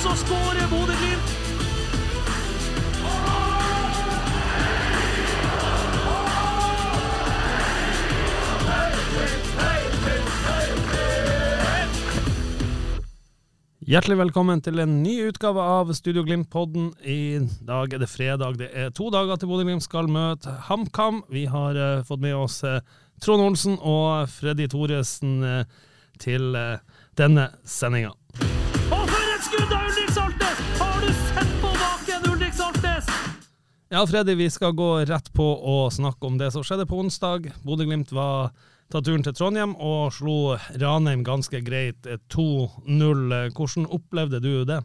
Så skårer Bodø-Glimt. Hjertelig velkommen til en ny utgave av Studio Glimt-podden. I dag er det fredag. Det er to dager til Bodø-Glimt skal møte HamKam. Vi har uh, fått med oss uh, Trond Olsen og Freddy Thoresen uh, til denne sendinga. Ja, Freddy, vi skal gå rett på å snakke om det som skjedde på onsdag. Bodø-Glimt var ta turen til Trondheim og slo Ranheim ganske greit eh, 2-0. Hvordan opplevde du det?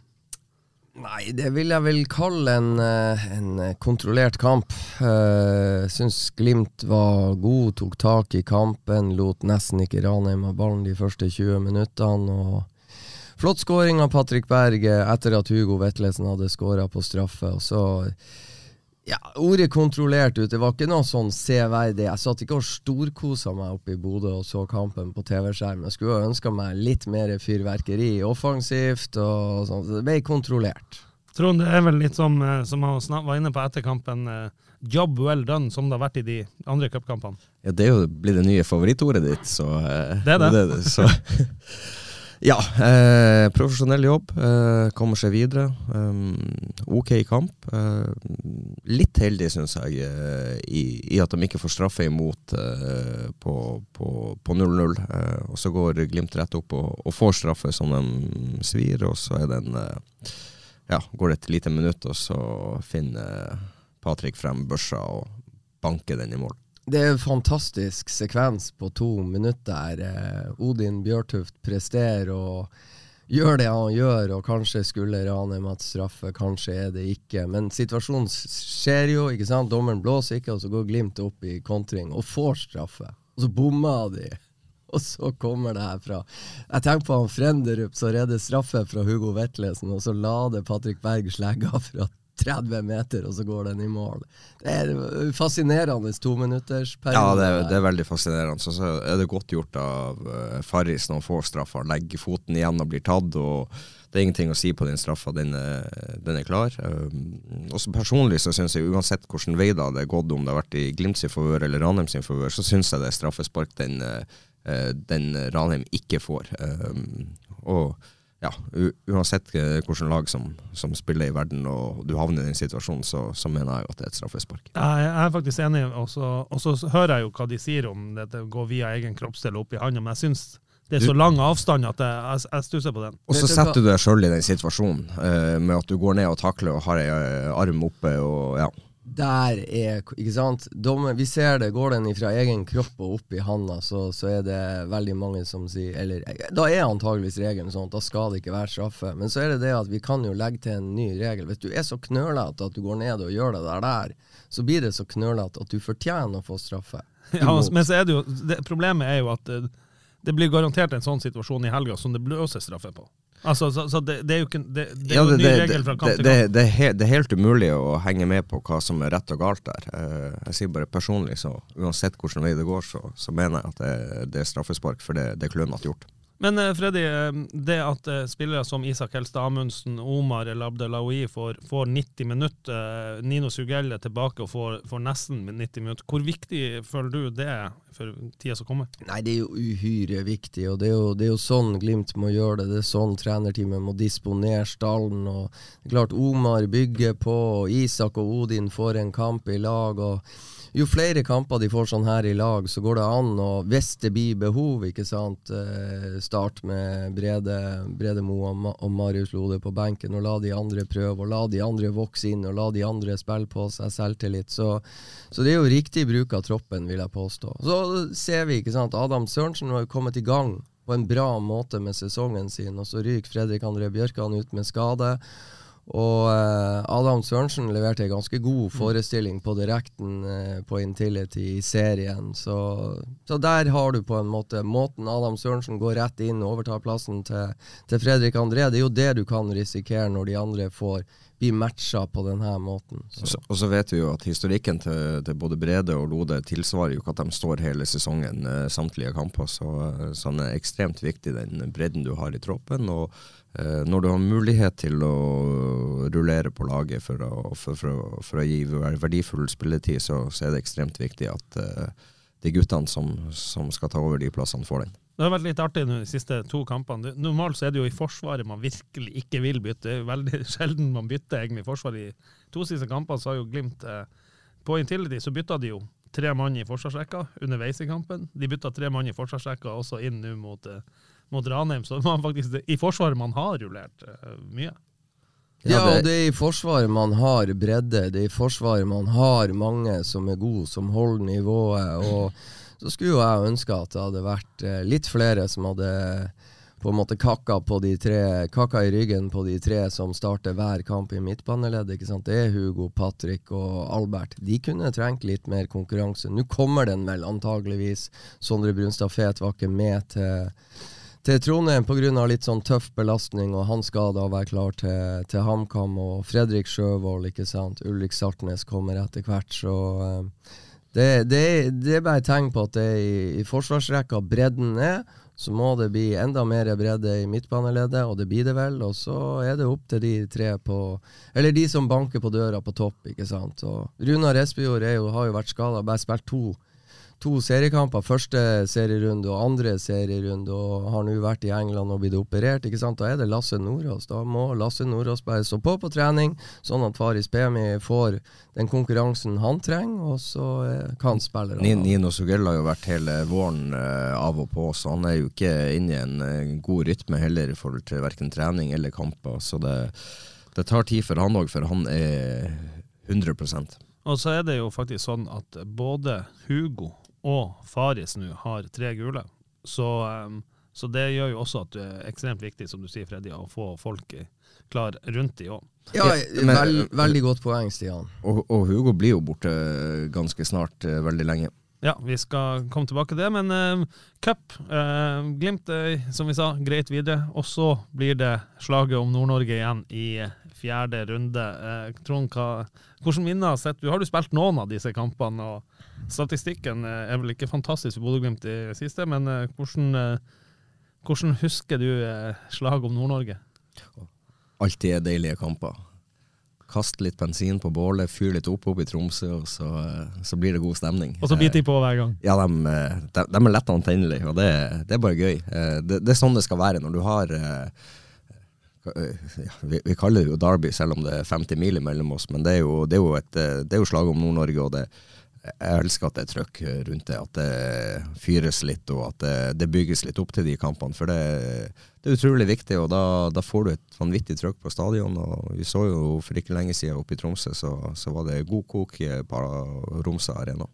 Nei, det vil jeg vel kalle en, eh, en kontrollert kamp. Uh, Syns Glimt var god, tok tak i kampen, lot nesten ikke Ranheim ha ballen de første 20 minuttene. og Flott skåring av Patrick Berg eh, etter at Hugo Vetlesen hadde skåra på straffe. og så ja, Ordet kontrollert ut, det var ikke noe sånn severdig. Jeg satt ikke og storkosa meg oppe i Bodø og så kampen på TV-skjerm. Jeg skulle ønska meg litt mer fyrverkeri offensivt, og sånt. Det ble kontrollert. Trond, det er vel litt som, eh, som han var inne på etter kampen, eh, job well done, som det har vært i de andre cupkampene. Ja, det er jo blitt det nye favorittordet ditt, så eh, Det er det. så. ja, eh, profesjonell jobb. Eh, kommer seg videre. Um, ok kamp. Eh, litt heldig, syns jeg, eh, i, i at de ikke får straffe imot eh, på på- på 0-0. Eh, og så går Glimt rett opp og, og får straffe som de svir, og så er den ja, går det et lite minutt, og så finner Patrick frem børsa og banker den i mål. Det er en fantastisk sekvens på to minutter. Eh, Odin Bjørtuft presterer og gjør det han gjør, og kanskje skulle Rane Mats straffe, kanskje er det ikke. Men situasjonen skjer jo, ikke sant. Dommeren blåser ikke, og så går Glimt opp i kontring og får straffe. Og så bommer de. Og så kommer det herfra. Jeg tenker på han Frenderup som redder straffe fra Hugo Vetlesen, og så lader Patrick Berg slegga fra 30 meter, og så går den i mål. Det er en fascinerende tominuttersperiode. Ja, det er, det er veldig fascinerende. Så, er det godt gjort av uh, Farris når han får straffa. Legger foten igjen og blir tatt. og Det er ingenting å si på den straffa, den, er- den er klar. Um, også personlig så syns jeg uansett hvilken vei det hadde gått, om det har vært i Glimt sin eller Ranheim sin favør, så syns jeg det er straffespark den, uh, den Ranheim ikke får. Um, og ja, uansett uh, hvilket lag som, som spiller i verden og du havner i den situasjonen, så, så mener jeg jo at det er et straffespark. Jeg jeg er faktisk enig, og så, og så hører jeg jo hva de sier om det, å gå via egen kroppsdel opp i handa, men jeg syns det er så lang avstand at jeg, jeg, jeg stusser på den. Og så setter du deg sjøl i den situasjonen, eh, med at du går ned og takler og har ei eh, arm oppe og ja. Der er Ikke sant? Dommer, vi ser det. Går den fra egen kropp og opp i handa, så, så er det veldig mange som sier Eller da er antageligvis regelen sånn at da skal det ikke være straffe. Men så er det det at vi kan jo legge til en ny regel. Hvis du er så knølete at du går ned og gjør det der, der så blir det så knølete at du fortjener å få straffe. Ja, men så er det jo, det, problemet er jo at det, det blir garantert en sånn situasjon i helga som det blåser straffe på. Altså, så, så det, det er jo ikke det, det er Ja, jo en ny det, regel fra det, kamp til kamp. det, er he- det er helt umulig å henge med på hva som er rett og galt der. Eh, Jeg sier bare personlig, så uansett hvilken vei det går, så, så mener jeg at det, er straffespark, for det, det er klønete gjort. Men eh, Freddy, eh, det at eh, spillere som Isak Helstad Amundsen, Omar eller Abdelawi får, får 90 minutter, Nino Sugelle tilbake og får, får nesten 90 minutter, hvor viktig føler du det er for tida som kommer? Nei, det er jo uhyre viktig, og det er jo, det er jo sånn Glimt må gjøre det. Det er sånn trenerteamet må disponere stallen. og det er klart Omar bygger på, og Isak og Odin får en kamp i lag. og jo flere kamper de får sånn her i lag, så går det an å, hvis det blir behov, ikke sant, eh, start med Brede, Brede Moe og, Marius Lode på benken, og la de andre prøve, og la de andre vokse inn, og la de andre spille på seg selvtillit. Så, så det er jo riktig bruk av troppen, vil jeg påstå. Så ser vi, ikke sant, Adam Sørensen har kommet i gang på en bra måte med sesongen sin, og så ryker Fredrik André Bjørkan ut med skade. Og eh, Adam Sørensen leverte en ganske god forestilling på direkten eh, på Intility i serien. Så, så der har du på en måte måten Adam Sørensen går rett inn og overtar plassen til, til Fredrik André. Det er jo det du kan risikere når de andre får bli matcha på denne måten. Og Så. så, og så vet vi jo at historikken til, til både Brede og Lode tilsvarer jo ikke at de står hele sesongen eh, samtlige kamper. Så, så han er ekstremt viktig, den bredden du har i troppen. Og når du har mulighet til å rullere på laget for å, for, for, for å gi verdifull spilletid, så, så er det ekstremt viktig at uh, de guttene som, som skal ta over de plassene, får den. Det har vært litt artig nå de siste to kampene. Normalt så er det jo i Forsvaret man virkelig ikke vil bytte. Det er veldig sjelden man bytter egentlig i Forsvaret. I to siste kampene så har jo Glimt eh, På Intility så bytta de jo tre mann i forsvarsrekka underveis i kampen. De bytta tre mann i forsvarsrekka også inn nå mot, eh, mot Ranheim. Så man faktisk, i Forsvaret man har rullert eh, mye. Ja, og det er i Forsvaret man har bredde. Det er i Forsvaret man har mange som er gode, som holder nivået. Og så skulle jo jeg ønske at det hadde vært eh, litt flere som hadde på en måte kakka, på de tre, kakka i ryggen på de tre som starter hver kamp i midtbaneleddet. ikke sant? Det er Hugo, Patrick og Albert. De kunne trengt litt mer konkurranse. Nå kommer den vel antageligvis. Sondre Brunstad Fet var ikke med til til Trondheim pga. litt sånn tøff belastning, og han skal da være klar til, til HamKam. Og Fredrik Sjøvold, ikke sant. Ulrik Saltnes kommer etter hvert, så uh, det, det, det er bare et tegn på at det i, i forsvarsrekka bredden er. Så må det bli enda mer bredde i midtbaneleddet, og det blir det vel. Og så er det opp til de tre på Eller de som banker på døra på topp, ikke sant. Og Runar Espejord har jo vært skada, bare spilt to to seriekamper. Første serierunde og andre serierunde, og har nå vært i England og blitt operert. ikke sant? Da er det Lasse Nordås. Da må Lasse Nordås bare stå på på trening, sånn at Faris Pemi får den konkurransen han trenger, og så eh, kan spillerne Ni- Nino Sugell har jo vært hele våren eh, av og på, så han er jo ikke inne i en eh, god rytme heller i forhold til verken trening eller kamper. Så det, det tar tid for han òg, for han er 100 Og så er det jo faktisk sånn at både Hugo og Faris nå har tre gule. Så, så det gjør jo også at det er ekstremt viktig, som du sier, Freddy, å få folk klar rundt de òg. Ja, Men- veld, veldig godt poeng, Stian. Og, og Hugo blir jo borte ganske snart, eh, veldig lenge. Ja, vi skal komme tilbake til det, men uh, cup. uh, Glimt, uh, som vi sa, greit videre. Og så blir det slaget om Nord-Norge igjen i eh, fjerde runde. Uh, Trond, hva, hvordan minner har sett du? Har du spilt noen av disse kampene? og Statistikken eh, er vel ikke fantastisk for Bodø-Glimt i det siste, men eh, hvordan, eh, hvordan husker du slaget om Nord-Norge? Alltid er deilige kamper. Kast litt bensin på bålet, fyr litt opp opp i Tromsø, og så, så blir det god stemning. Og så biter de på hver gang. Ja, de, de, de er lett antennelige, og det, det er bare gøy. Det, det er sånn det skal være når du har ja, vi, vi kaller det jo Derby, selv om det er 50 mil mellom oss, men det er jo, det er jo, et, det er jo slag om Nord-Norge, og det, jeg elsker at det er trøkk rundt det, at det fyres litt, og at det, det bygges litt opp til de kampene, for det, det er utrolig viktig, og da, da får du et vanvittig trøkk på stadion, og vi så jo for ikke lenge siden oppe i Tromsø, så, så var det god kok eh, på Romsa Arena.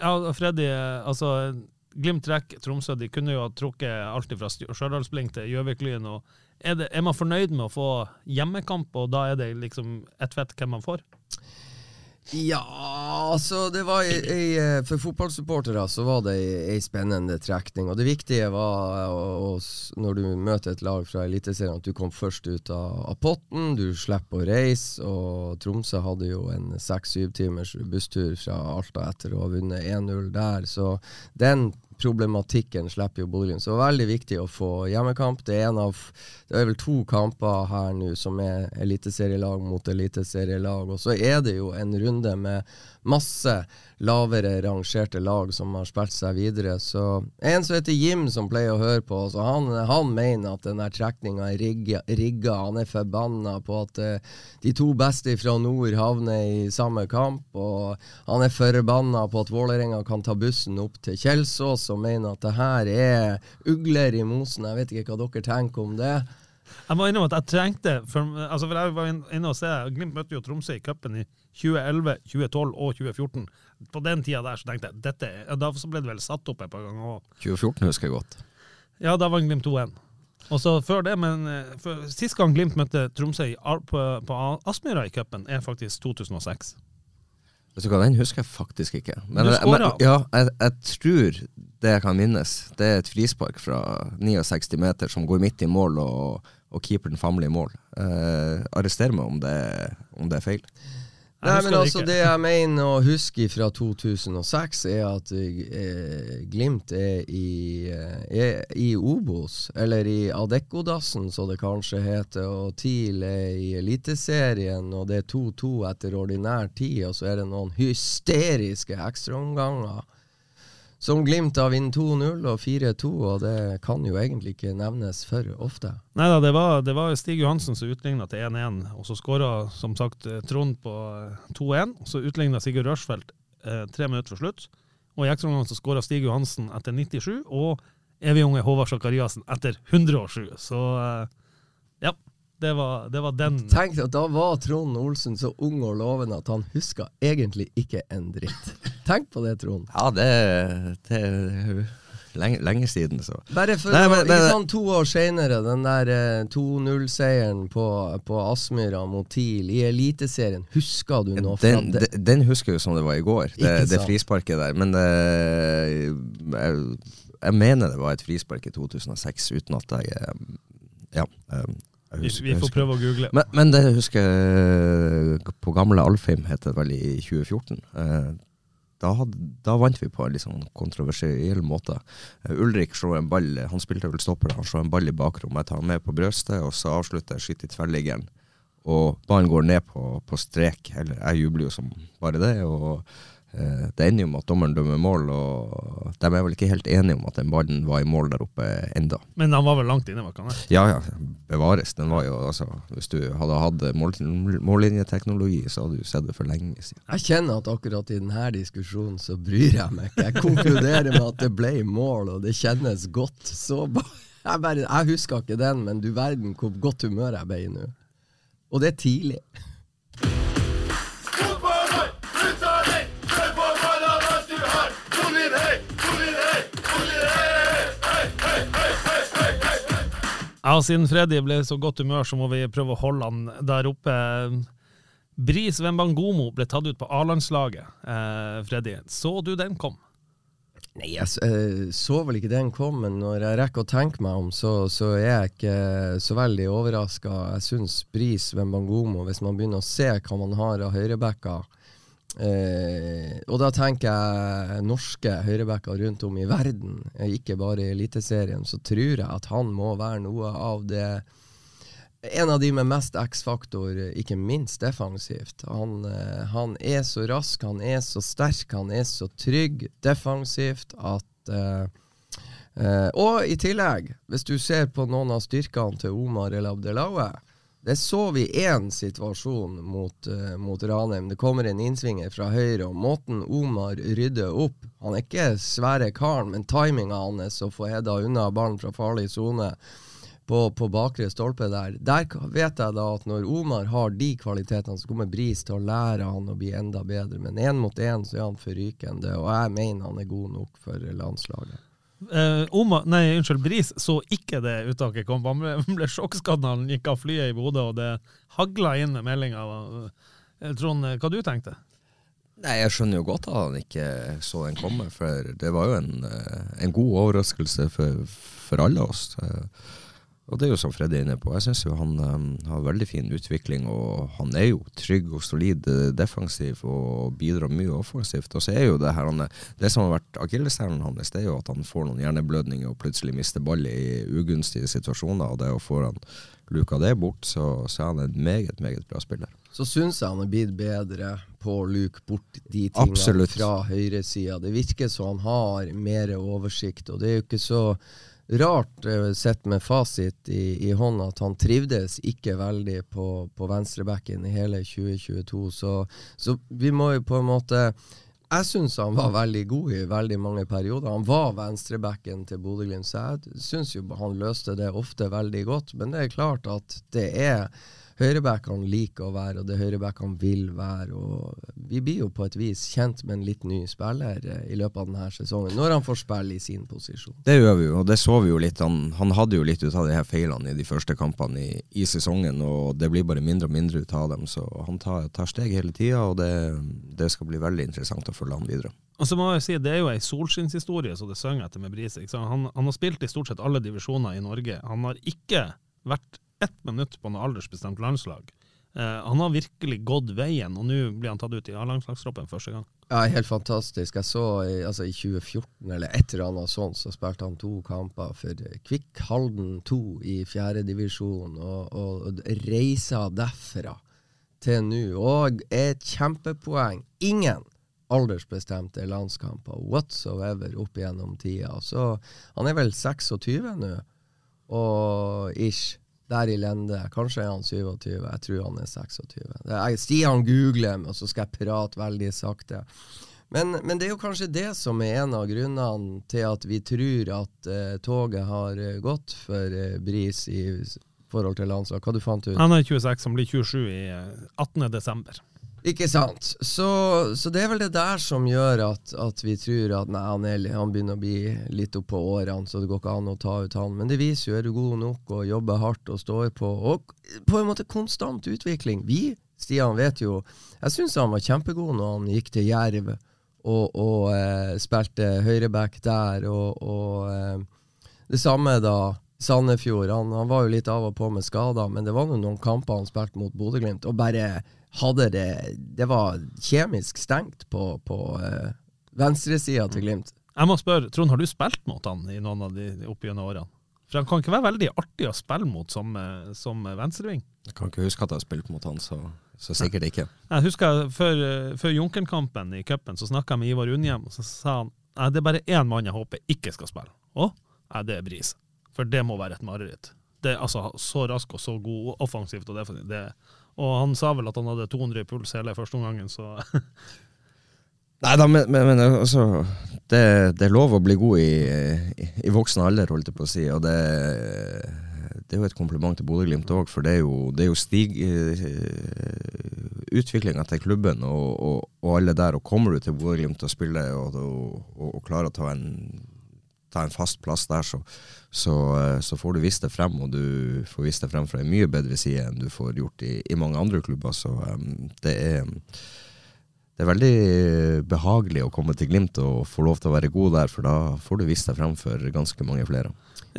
Ja, Freddy, eh, altså Glimt trekk Tromsø, de kunne jo ha trukket alt fra Stjørdalsblink til Gjøviklyn. er, er man fornøyd med å få hjemmekamp, og da er det liksom ett fett hvem man får? Ja, altså det var ei, ei, eh, For fotballsupportere så var det ei, ei spennende trekning. Og det viktige var eh, å, å, når du møter et lag fra Eliteserien, at du kom først ut av, av potten. Du slipper å reise. Og Tromsø hadde jo en seks-syv timers busstur fra Alta etter å ha vunnet 1-0 der. Så den problematikken slipper jo Bodø-Glimt. Så det var veldig viktig å få hjemmekamp. Det er, en av, det er vel to kamper her nå som er eliteserielag mot eliteserielag. Og så er det jo en runde med masse lavere rangerte lag som har spilt seg videre. Så En som heter Jim, som pleier å høre på, oss, han, han mener at den trekninga er rigga. Han er forbanna på at uh, de to beste fra nord havner i samme kamp. Og han er forbanna på at Vålerenga kan ta bussen opp til Kjelsås og mener at det her er ugler i mosen. Jeg vet ikke hva dere tenker om det. Jeg må innrømme at jeg trengte for, altså for Jeg var inne og se, Glimt møtte jo Tromsø i cupen i 2011, 2012 og 2014. På den tida der så tenkte jeg dette, Da så ble det vel satt opp et par ganger òg. 2014 husker jeg godt. Ja, da vant Glimt 2-1. Og så før det, men for, Sist gang Glimt møtte Tromsø på, på Aspmyra i cupen, er faktisk 2006. Vet du hva, Den husker jeg faktisk ikke. Men, du men Ja, jeg, jeg, tror det jeg kan minnes, det er et frispark fra 69 meter som går midt i mål, og, og keeperen famler i mål. Eh, arrester meg om det, om det er feil. Nei, men altså Det jeg mener å huske fra 2006, er at eh, Glimt er i, eh, i Obos, eller i Adeccodassen, som det kanskje heter, og TIL er i Eliteserien, og det er 2-2 etter ordinær tid, og så er det noen hysteriske ekstraomganger. Som Glimt har vunnet 2-0 og 4-2, og det kan jo egentlig ikke nevnes for ofte. Nei da, det det var Stig Johansen som utligna til 1-1, og så skåra som sagt Trond på 2-1. Så utligna Sigurd Rørsfeldt eh, tre minutter for slutt. Og i ekstraomgangen så skåra Stig Johansen etter 97, og evig unge Håvard Sakariassen etter 107. Så eh, det var, det var, den Tenk at Da var Trond Olsen så ung og lovende at han huska egentlig ikke en dritt. Tenk på det, Trond. Ja, det, det er lenge, lenge, siden, så. Bare for Nei, men, men, sånn to år seinere, den der eh, 2-0-seieren på, på Aspmyra mot TIL i Eliteserien, husker du noe den, fra det? Den husker jeg som det var i går, det, det frisparket der. Men uh, jeg, jeg, mener det var et frispark i 2006, uten at jeg uh, Ja. Husker, vi, får prøve å google. Men, men det husker jeg på gamle Alfheim, het det vel i 2014. Eh, da, had, da, vant vi på en litt sånn kontroversiell måte. Uh, Ulrik slår en ball, han spilte vel stopper, han slår en ball i bakrommet. Jeg tar han med på brøstet, og så avslutter jeg skyter i tverrliggeren. Og ballen går ned på, på strek. Eller jeg jubler jo som bare det. og Eh, det ender jo med at dommeren dømmer mål, og de er vel ikke helt enige om at den ballen var i mål der oppe enda. Men han var vel langt inne? var han Ja, ja. Bevares. Den var jo, altså, hvis du hadde hatt mål, mållinjeteknologi, så hadde du sett det for lenge siden. Jeg kjenner at akkurat i denne diskusjonen så bryr jeg meg ikke. Jeg konkluderer med at det ble mål, og det kjennes godt. Så jeg, bare, jeg husker ikke den, men du verden hvor godt humør jeg ble i nå. Og det er tidlig. Ja, siden Freddy ble i så godt humør, så må vi prøve å holde han der oppe. Bris Wembangomo ble tatt ut på A-landslaget. Eh, Freddy, så du den kom? Nei, jeg uh, så vel ikke den kom, men når jeg rekker å tenke meg om, så, så er jeg ikke så veldig overraska. Jeg syns Bris Wembangomo, hvis man begynner å se hva man har av høyrebacker Eh, og da tenker jeg norske høyrebacker rundt om i verden, eh, ikke bare i Eliteserien, så tror jeg at han må være noe av det En av de med mest X-faktor, ikke minst defensivt. Han, eh, han, er så rask, han er så sterk, han er så trygg defensivt at eh, eh, Og i tillegg, hvis du ser på noen av styrkene til Omar El Abdelaue det så vi én situasjon mot, uh, mot, Ranheim. Det kommer en innsvinger fra høyre, og måten Omar rydder opp Han er ikke svære karen, men timinga hans å få hedda unna ballen fra farlig sone på, på, bakre stolpe der Der vet jeg da at når Omar har de kvalitetene, så kommer Bris til å lære han å bli enda bedre. Men én mot én så er han forrykende, og jeg mener han er god nok for landslaget. Uh, Oma, nei, unnskyld, Bris så ikke det uttaket kom. Han ble, ble sjokkskadd da han gikk av flyet i Bodø, og det hagla inn meldinger. Eh, Trond, eh, hva du tenkte Nei, Jeg skjønner jo godt at han ikke så den komme, for det var jo en, en god overraskelse for, for alle oss. Og det er jo som Freddy er inne på, jeg syns jo han um, har veldig fin utvikling, og han er jo trygg og solid uh, defensiv og bidrar mye offensivt. Og så er jo det her han, Det som har vært akilleshælen hans, det er jo at han får noen hjerneblødninger og plutselig mister ball i ugunstige situasjoner, og det å få han luka det bort, så, så er han en meget, meget bra spiller. Så syns jeg han er blitt bedre på å luke bort de tingene Absolutt. fra høyresida. Det virker som han har mer oversikt, og det er jo ikke så rart uh, sett med fasit i, i hånda at han trivdes ikke veldig på, på venstrebacken i hele 2022. Så, så, vi må jo på en måte Jeg syns han var veldig god i veldig mange perioder. Han var venstrebacken til Bodø-Glimt, så jeg syns jo han løste det ofte veldig godt. Men det er klart at det er høyrebackene liker å være, og det høyrebackene vil være. og Vi blir jo på et vis kjent med en litt ny spiller eh, i løpet av denne sesongen, når han får spille i sin posisjon. Det gjør vi jo, og det så vi jo litt. Han, han hadde jo litt ut av de her feilene i de første kampene i, i, sesongen, og det blir bare mindre og mindre ut av dem. Så han tar, tar steg hele tida, og det, det, skal bli veldig interessant å følge han videre. Og så må jeg si, Det er jo ei solskinnshistorie så det synger etter med Bris. Han, han har spilt i stort sett alle divisjoner i Norge. Han har ikke vært ett minutt på noe aldersbestemt landslag. Uh, han har virkelig gått veien, og nå blir han tatt ut i A-landslagstroppen første gang. Ja, Helt fantastisk. Jeg så altså, I 2014 eller et eller annet sånt, så spilte han to kamper for Kvikk Halden 2 i fjerdedivisjon, og, og, og reisa derfra til nå. Og et kjempepoeng. Ingen aldersbestemte landskamper whatsoever opp gjennom tida. Så han er vel 26 nå, og ish der i lende. Kanskje er han 27, jeg tror han er 26. Jeg han googler, og så skal jeg prate veldig sakte. Men, men, det er jo kanskje det som er en av grunnene til at vi tror at uh, toget har uh, gått for uh, Bris i forhold til landslag. Hva du fant ut? Han er 26, han blir 27 i 18.12. Ikke sant. Så, så, det er vel det der som gjør at, at vi tror at nei, han, er, han, begynner å bli litt oppå årene, så det går ikke an å ta ut han. Men det viser jo er du god nok og jobber hardt og står på. Og på en måte konstant utvikling. Vi, Stian, vet jo Jeg syns han var kjempegod når han gikk til Jerv og, og eh, spilte høyreback der, og, og eh, det samme da Sandefjord. Han, han, var jo litt av og på med skader, men det var noen kamper han spilte mot Bodø-Glimt, og bare hadde det Det var kjemisk stengt på, på uh, venstresida til Glimt. Jeg må spørre, Trond, har du spilt mot han i noen av de opp gjennom årene? For Han kan ikke være veldig artig å spille mot som, eh, som venstreving? Jeg kan ikke huske at jeg har spilt mot han, så, så sikkert ikke. Jeg husker Før, eh, før Junkeren-kampen i cupen så snakka jeg med Ivar Unnhjem, og så sa han at det er bare én mann jeg håper ikke skal spille. Å? Nei, det er Bris. For det må være et mareritt. Det er altså Så rask og så god offensivt og defensivt. Det, og han sa vel at han hadde 200 i puls hele første omgangen, så Nei da, men, men, men altså det, det, er lov å bli god i, i, i, voksen alder, holdt jeg på å si. Og det, det er jo et kompliment til Bodø-Glimt òg, for det er jo, det jo stig, utviklinga til klubben og, og, og, alle der. Og kommer du til Bodø-Glimt og spiller og, og klarer å ta en ta en fast plass der, så, så, eh, så, får du vist det frem, og du får vist det frem fra en mye bedre side enn du får gjort i, i mange andre klubber. Så um, det er det er veldig behagelig å komme til Glimt og få lov til å være god der, for da får du vist deg frem for ganske mange flere.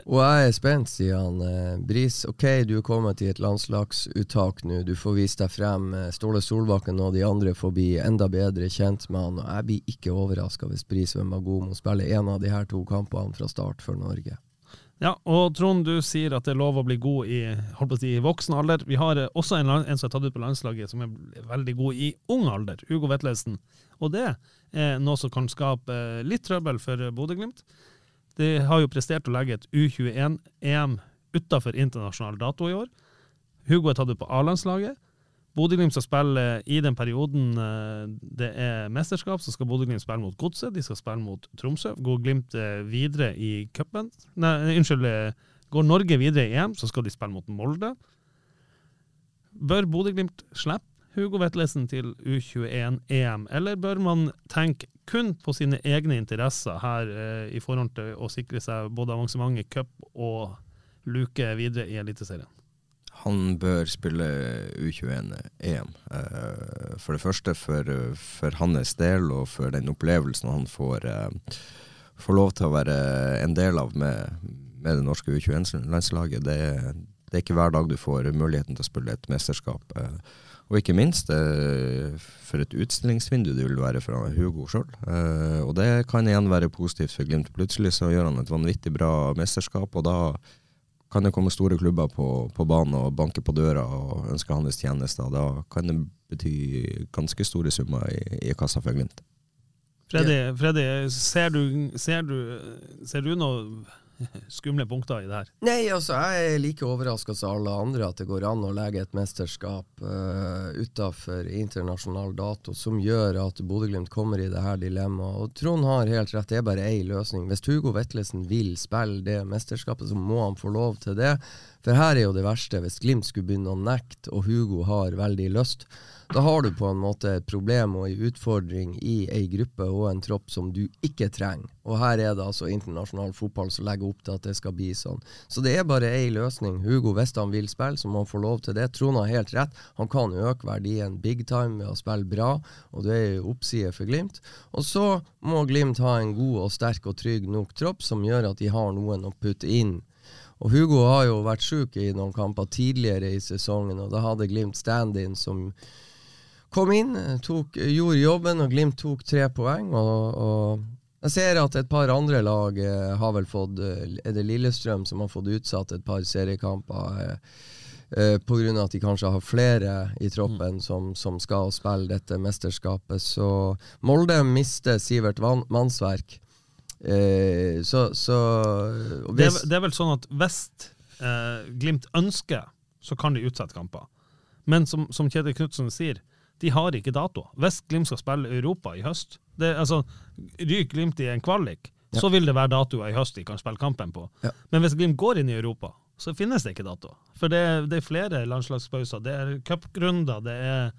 Og jeg er spent, sier han. Eh, Bris, ok, du er kommet i et landslagsuttak nå. Du får vise deg frem. Eh, Ståle Solbakken og de andre får bli enda bedre kjent med han. Og jeg blir ikke overraska hvis Bris var god med spille en av de her to kampene fra start for Norge. Ja, og Trond, du sier at det er lov å bli god i, si, voksen alder. Vi har eh, også en, en, som er tatt ut på landslaget som er veldig god i ung alder, Hugo Vetlesen. Og det er noe som kan skape litt trøbbel for Bodø-Glimt. De har jo prestert å legge et U21-EM utafor internasjonal dato i år. Hugo er tatt ut på A-landslaget. Bodø-Glimt skal spille i den perioden eh, det er mesterskap, så skal Bodø-Glimt spille mot Godset. De skal spille mot Tromsø. Går Glimt eh, videre i cupen Nei, unnskyld. Eh, går Norge videre i EM, så skal de spille mot Molde. Bør Bodø-Glimt slippe Hugo Vetlesen til U21-EM, eller bør man tenke kun på sine egne interesser her eh, i forhold til å sikre seg både avansement i cup og luke videre i Eliteserien? Han bør spille U21-EM. Eh, for det første for, for, hans del og for den opplevelsen han får, eh, får lov til å være en del av med med det norske U21-landslaget. Det, det, er ikke hver dag du får muligheten til å spille et mesterskap. Eh, og ikke minst eh, for et utstillingsvindu det vil være fra Hugo sjøl. Eh, og det kan igjen være positivt for Glimt. Plutselig så gjør han et vanvittig bra mesterskap, og da kan det komme store klubber på, på banen og banke på døra og ønske hans tjenester. Da kan det bety ganske store summer i, i kassa for Glimt. Freddy, Freddy ser, du, ser, du, ser du noe skumle punkter i det her? Nei, altså jeg er like overraska som alle andre at det går an å legge et mesterskap uh, utafor internasjonal dato som gjør at Bodø-Glimt kommer i det her dilemmaet. Og Trond har helt rett, det er bare én løsning. Hvis Hugo Vetlesen vil spille det mesterskapet, så må han få lov til det. For her er jo det verste. Hvis Glimt skulle begynne å nekte, og Hugo har veldig lyst, da har du på en måte et problem og en utfordring i ei gruppe og en tropp som du ikke trenger. Og her er det altså internasjonal fotball som legger opp til at det skal bli sånn. Så det er bare ei løsning. Hugo, hvis han vil spille, så må han få lov til det. Trond har helt rett. Han kan øke verdien big time ved å spille bra, og det er oppside for Glimt. Og så må Glimt ha en god og sterk og trygg nok tropp som gjør at de har noen å putte inn og Hugo har jo vært sjuk i noen kamper tidligere i sesongen, og da hadde Glimt stand-in som kom inn, tok, gjorde jobben, og Glimt tok tre poeng. Og, og, jeg ser at et par andre lag eh, har vel fått eh, Er det Lillestrøm som har fått utsatt et par seriekamper? Eh, eh, Pga. at de kanskje har flere i troppen mm. som, som, skal spille dette mesterskapet. Så Molde mister Sivert Mannsverk. Eh, så, så det, er, det, er, vel sånn at hvis eh, Glimt ønsker, så kan de utsette kamper. Men som, som Kjetil Knutsen sier, de har ikke dato. Hvis Glimt skal spille Europa i høst det, altså, Ryker Glimt i en kvalik, ja. så vil det være datoer i høst de kan spille kampen på. Ja. Men hvis Glimt går inn i Europa, så finnes det ikke dato. For det, det er flere landslagspauser. Det er cuprunder, det er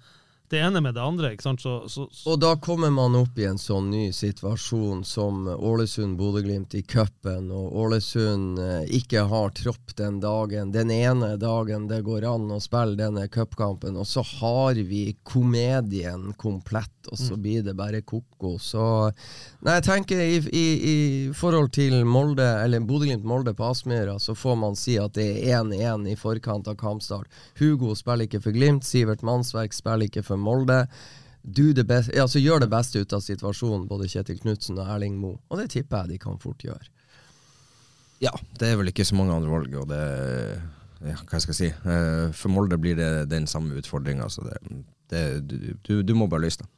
det ene med det andre. ikke sant? Så, så, så. Og da kommer man opp i en sånn ny situasjon som Ålesund-Bodø-Glimt i cupen, og Ålesund eh, ikke har tropp den dagen, den ene dagen det går an å spille denne cupkampen, og så har vi komedien komplett, og så mm. blir det bare ko-ko. Så nei, jeg tenker i, i, i forhold til Molde, eller Bodø-Glimt-Molde på Aspmyra, så får man si at det er 1-1 i forkant av kampstart. Hugo spiller ikke for Glimt, Sivert Mannsverk spiller ikke for Molde. Best, altså gjør det beste ut av situasjonen, både Kjetil Knutsen og Erling Moe. Og det tipper jeg de kan fort gjøre. Ja, det er vel ikke så mange andre valg. og det ja, hva skal jeg si? Eh, for Molde blir det den samme utfordringa. Du, du, du, må bare løse det.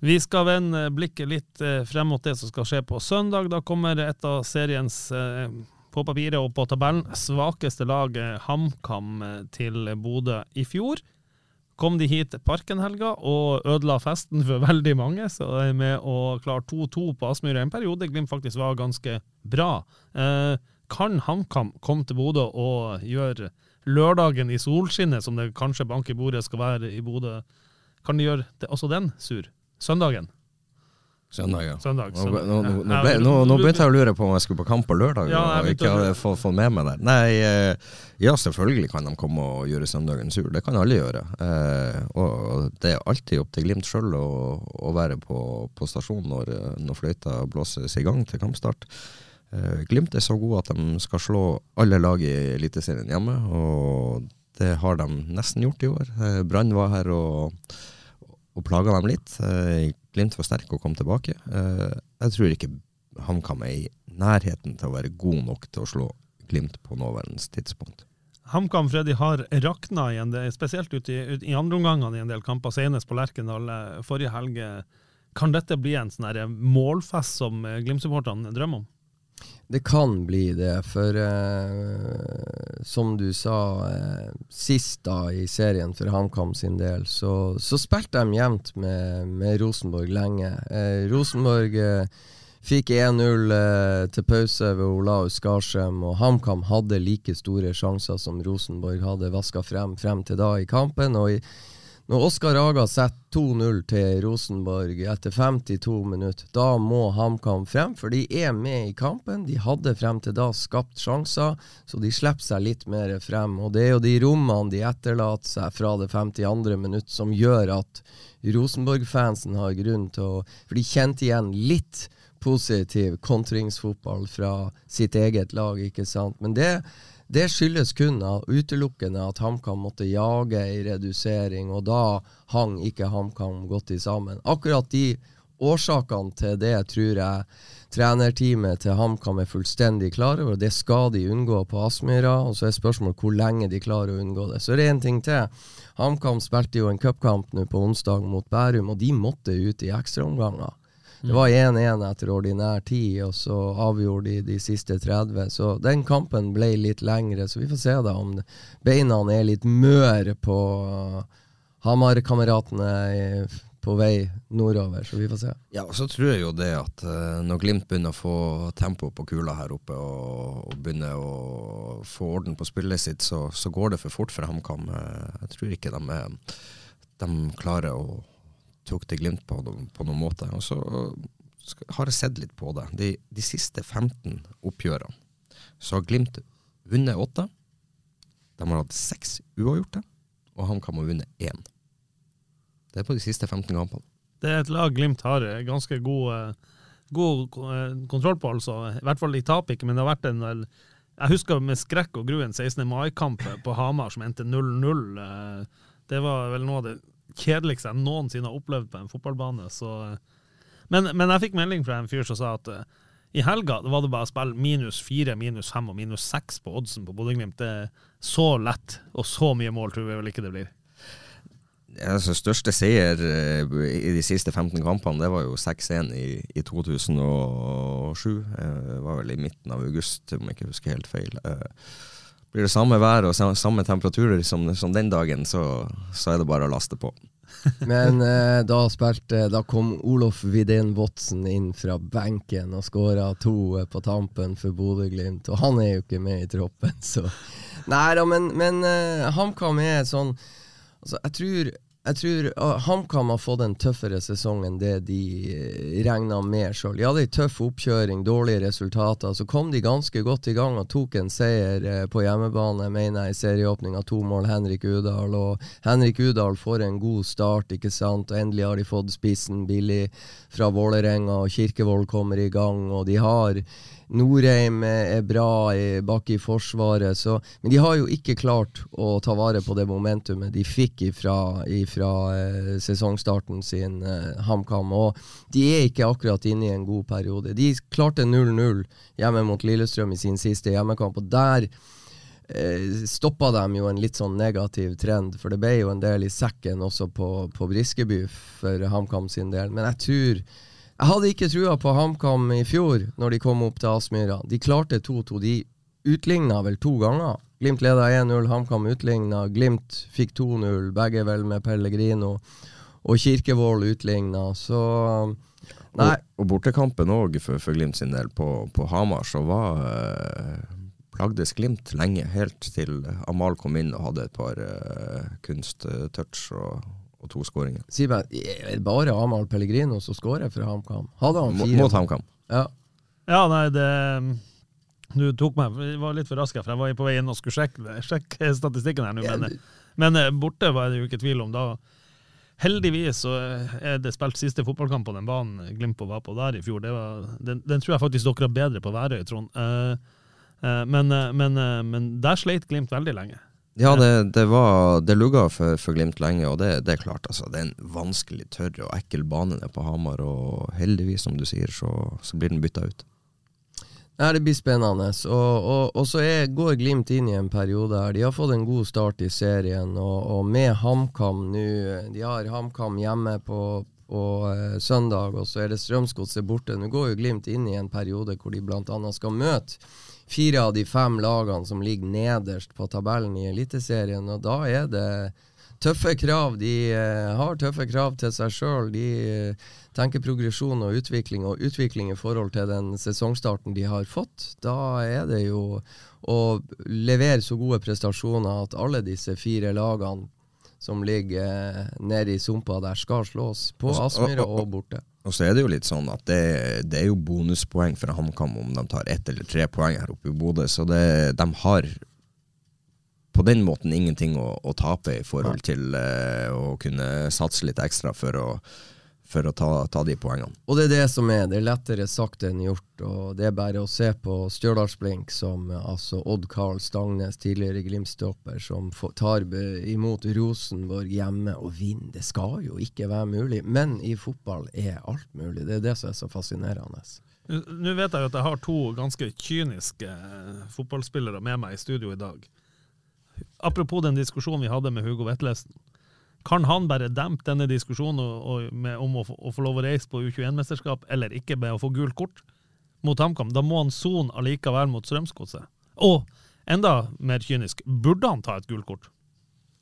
Vi skal vende blikket litt eh, frem mot det som skal skje på søndag. Da kommer et av seriens eh, på papiret og på tabellen svakeste lag, HamKam, eh, til Bodø i fjor. Kom de hit Parkenhelga og ødela festen for veldig mange, så med å klare 2-2 på Aspmyra en periode Glimt faktisk var ganske bra. kan HamKam komme til Bodø og gjøre lørdagen i solskinnet, som det kanskje bank i bordet skal være i Bodø, kan de gjøre det, også den sur? Søndagen. Søndag, ja. Søndag, søndag. Nå, nå, nå, ble, nå, begynte jeg å lure på om jeg skulle på kamp på lørdag. Ja, og ikke hadde fått få med meg der. Nei, eh, ja, selvfølgelig kan de komme og gjøre søndagen sur. Det kan alle gjøre. Eh, og det er alltid opp til Glimt sjøl å, å, være på, på stasjon når, når, fløyta blåses i gang til kampstart. Eh, Glimt er så gode at de skal slå alle lag i Eliteserien hjemme, og det har de nesten gjort i år. Eh, Brann var her og og plaga dem litt. Eh, Glimt var sterk og kom tilbake. Eh, jeg tror ikke HamKam er i nærheten til å være god nok til å slå Glimt på nåværende tidspunkt. HamKam Freddy har rakna igjen, spesielt ut i, ut, i andreomgangene i en del kamper, senest på Lerkendal eh, forrige helg. Kan dette bli en sånn målfest som Glimt-supporterne drømmer om? Det kan bli det, for eh, som du sa eh, sist da i serien for HamKam sin del, så, så spilte de jevnt med, med, Rosenborg lenge. Eh, Rosenborg eh, fikk 1-0 eh, til pause ved Olaus Skarsheim, og HamKam hadde like store sjanser som Rosenborg hadde vaska frem frem til da i kampen. og i Når Oskar Aga setter 2-0 til Rosenborg etter 52 minutter, da må HamKam frem, for de er med i kampen. De hadde frem til da skapt sjanser, så de slipper seg litt mer frem. Og det er jo de rommene de etterlater seg fra det 52. minutt som gjør at Rosenborg-fansen har grunn til å For de kjente igjen litt positiv kontringsfotball fra sitt eget lag, ikke sant. Men det det skyldes kun av utelukkende at HamKam måtte jage i redusering, og da hang ikke HamKam godt i sammen. Akkurat de årsakene til det tror jeg trenerteamet til HamKam er fullstendig klar over. Det skal de unngå på Aspmyra, og så er spørsmålet hvor lenge de klarer å unngå det. Så det er én ting til. HamKam spilte jo en cupkamp nå på onsdag mot Bærum, og de måtte ut i ekstraomganger. Det var 1-1 etter ordinær tid, og så avgjorde de de siste 30. Så den kampen ble litt lengre, så vi får se da om beina er litt møre på Hamar-kameratene på vei nordover, så vi får se. Ja, og så tror jeg jo det at uh, når Glimt begynner å få tempo på kula her oppe, og, begynner å få orden på spillet sitt, så, så går det for fort for HamKam. Uh, jeg tror ikke de, de klarer å tok det Glimt på, på noen måte. Og så har jeg sett litt på det. De, de siste 15 oppgjørene så har Glimt vunnet åtte. De har hatt seks uavgjorte, og HamKam har vunnet én. Det er på de siste 15 kampene. Det er et lag Glimt har ganske god, eh, god eh, kontroll på, altså. I hvert fall de taper ikke, men det har vært en del Jeg husker med skrekk og gru en 16. mai-kamp på Hamar som endte 0-0. Eh, det var vel noe av det kjedeligste jeg noensinne har opplevd på en fotballbane. Så. Men, men, jeg fikk melding fra en fyr som sa at uh, i helga var det bare å spille minus fire, minus fem og minus seks på oddsen på Bodø-Glimt. Det er så lett, og så mye mål tror vi vel ikke det blir. Altså, største seier uh, i de siste 15 kampene, det var jo 6-1 i, i, 2007. Uh, det var vel i midten av august, om jeg ikke husker helt feil. Blir det samme vær og samme temperaturer som, som den dagen, så, så, er det bare å laste på. Men eh, da, spilte, da kom Olof Vidén Watson inn fra benken og skåra to eh, på tampen for Bodø-Glimt, og han er jo ikke med i troppen, så Nei da, men, men eh, HamKam er sånn altså, Jeg tror jeg tror HamKam har fått en tøffere sesong enn det de uh, regna med sjøl. De hadde ei tøff oppkjøring, dårlige resultater. Så kom de ganske godt i gang og tok en seier uh, på hjemmebane, mener jeg, i serieåpninga. To mål Henrik Udal. Og Henrik Udal får en god start, ikke sant. Og endelig har de fått spissen billig fra Vålerenga, og Kirkevold kommer i gang. Og de har Norheim er bra i, bak i forsvaret, så, men de har jo ikke klart å ta vare på det momentumet de fikk ifra, ifra eh, sesongstarten sin, eh, HamKam. Og de er ikke akkurat inne i en god periode. De klarte 0-0 hjemme mot Lillestrøm i sin siste hjemmekamp, og der eh, stoppa de jo en litt sånn negativ trend, for det ble jo en del i sekken også på, på Briskeby for HamKam sin del. Men jeg tror jeg hadde ikke trua på HamKam i fjor, når de kom opp til Aspmyra. De klarte 2-2. De utligna vel to ganger. Glimt leda 1-0, HamKam utligna. Glimt fikk 2-0, begge vel med Pellegrino. Og Kirkevold utligna, så Nei. Og, og bortekampen òg, for, for, Glimt sin del, på, på Hamar, så var øh plagdes Glimt lenge, helt til Amal kom inn og hadde et par eh, kunsttouch. og og to skåringer. Si bare, er det bare Amahl Pellegrino som skårer for HamKam? Hadde han fire? Mot HamKam. Ja. ja, nei, det Du tok meg Jeg var litt for rask, for jeg var på vei inn og skulle sjekke, sjekke statistikken her nå. Men, men, eh, borte var det jo ikke tvil om. da Heldigvis så er det spilt siste fotballkamp på den banen Glimt var på der i fjor. Var, den, den, tror jeg faktisk dere har bedre på Værøy, Trond. Uh, uh, men, uh, men, men der sleit Glimt veldig lenge. Ja, det, det, var, det lugga for, for, Glimt lenge, og det, det, er klart. Altså, det er en vanskelig, tørr og ekkel bane nede på Hamar, og heldigvis, som du sier, så, så blir den bytta ut. Ja, Det blir spennende. Og, og, og så er, går Glimt inn i en periode her. De har fått en god start i serien, og, og med HamKam nå De har HamKam hjemme på, på uh, søndag, og så er det Strømsgodset borte. Nå går jo Glimt inn i en periode hvor de bl.a. skal møte fire av de fem lagene som ligger nederst på tabellen i Eliteserien. Og da er det tøffe krav. De uh, har tøffe krav til seg sjøl. De uh, tenker progresjon og utvikling, og utvikling i forhold til den sesongstarten de har fått. Da er det jo å levere så gode prestasjoner at alle disse fire lagene som ligger eh, nede i sumpa der, skal slås. På Aspmyra og borte. Og så er det jo litt sånn at det, det er jo bonuspoeng for HamKam om de tar ett eller tre poeng her oppe i Bodø. Så det, de har på den måten ingenting å, å tape i forhold til uh, å kunne satse litt ekstra for å, for å ta, ta, de poengene. Og det er det som er. Det er lettere sagt enn gjort. og Det er bare å se på Stjørdalsblink, som altså Odd Karl Stangnes, tidligere Glimt-stopper, som tar imot Rosenborg hjemme og vinner. Det skal jo ikke være mulig, men i fotball er alt mulig. Det er det som er så fascinerende. Nå vet jeg jo at jeg har to ganske kyniske fotballspillere med meg i studio i dag apropos den diskusjonen vi hadde med Hugo Vetlesen. Kan han bare dempe denne diskusjonen og, og med, om å, å, få lov å reise på U21-mesterskap, eller ikke med å få gult kort mot HamKam? Da må han sone allikevel mot Strømsgodset. Og enda mer kynisk, burde han ta et gult kort?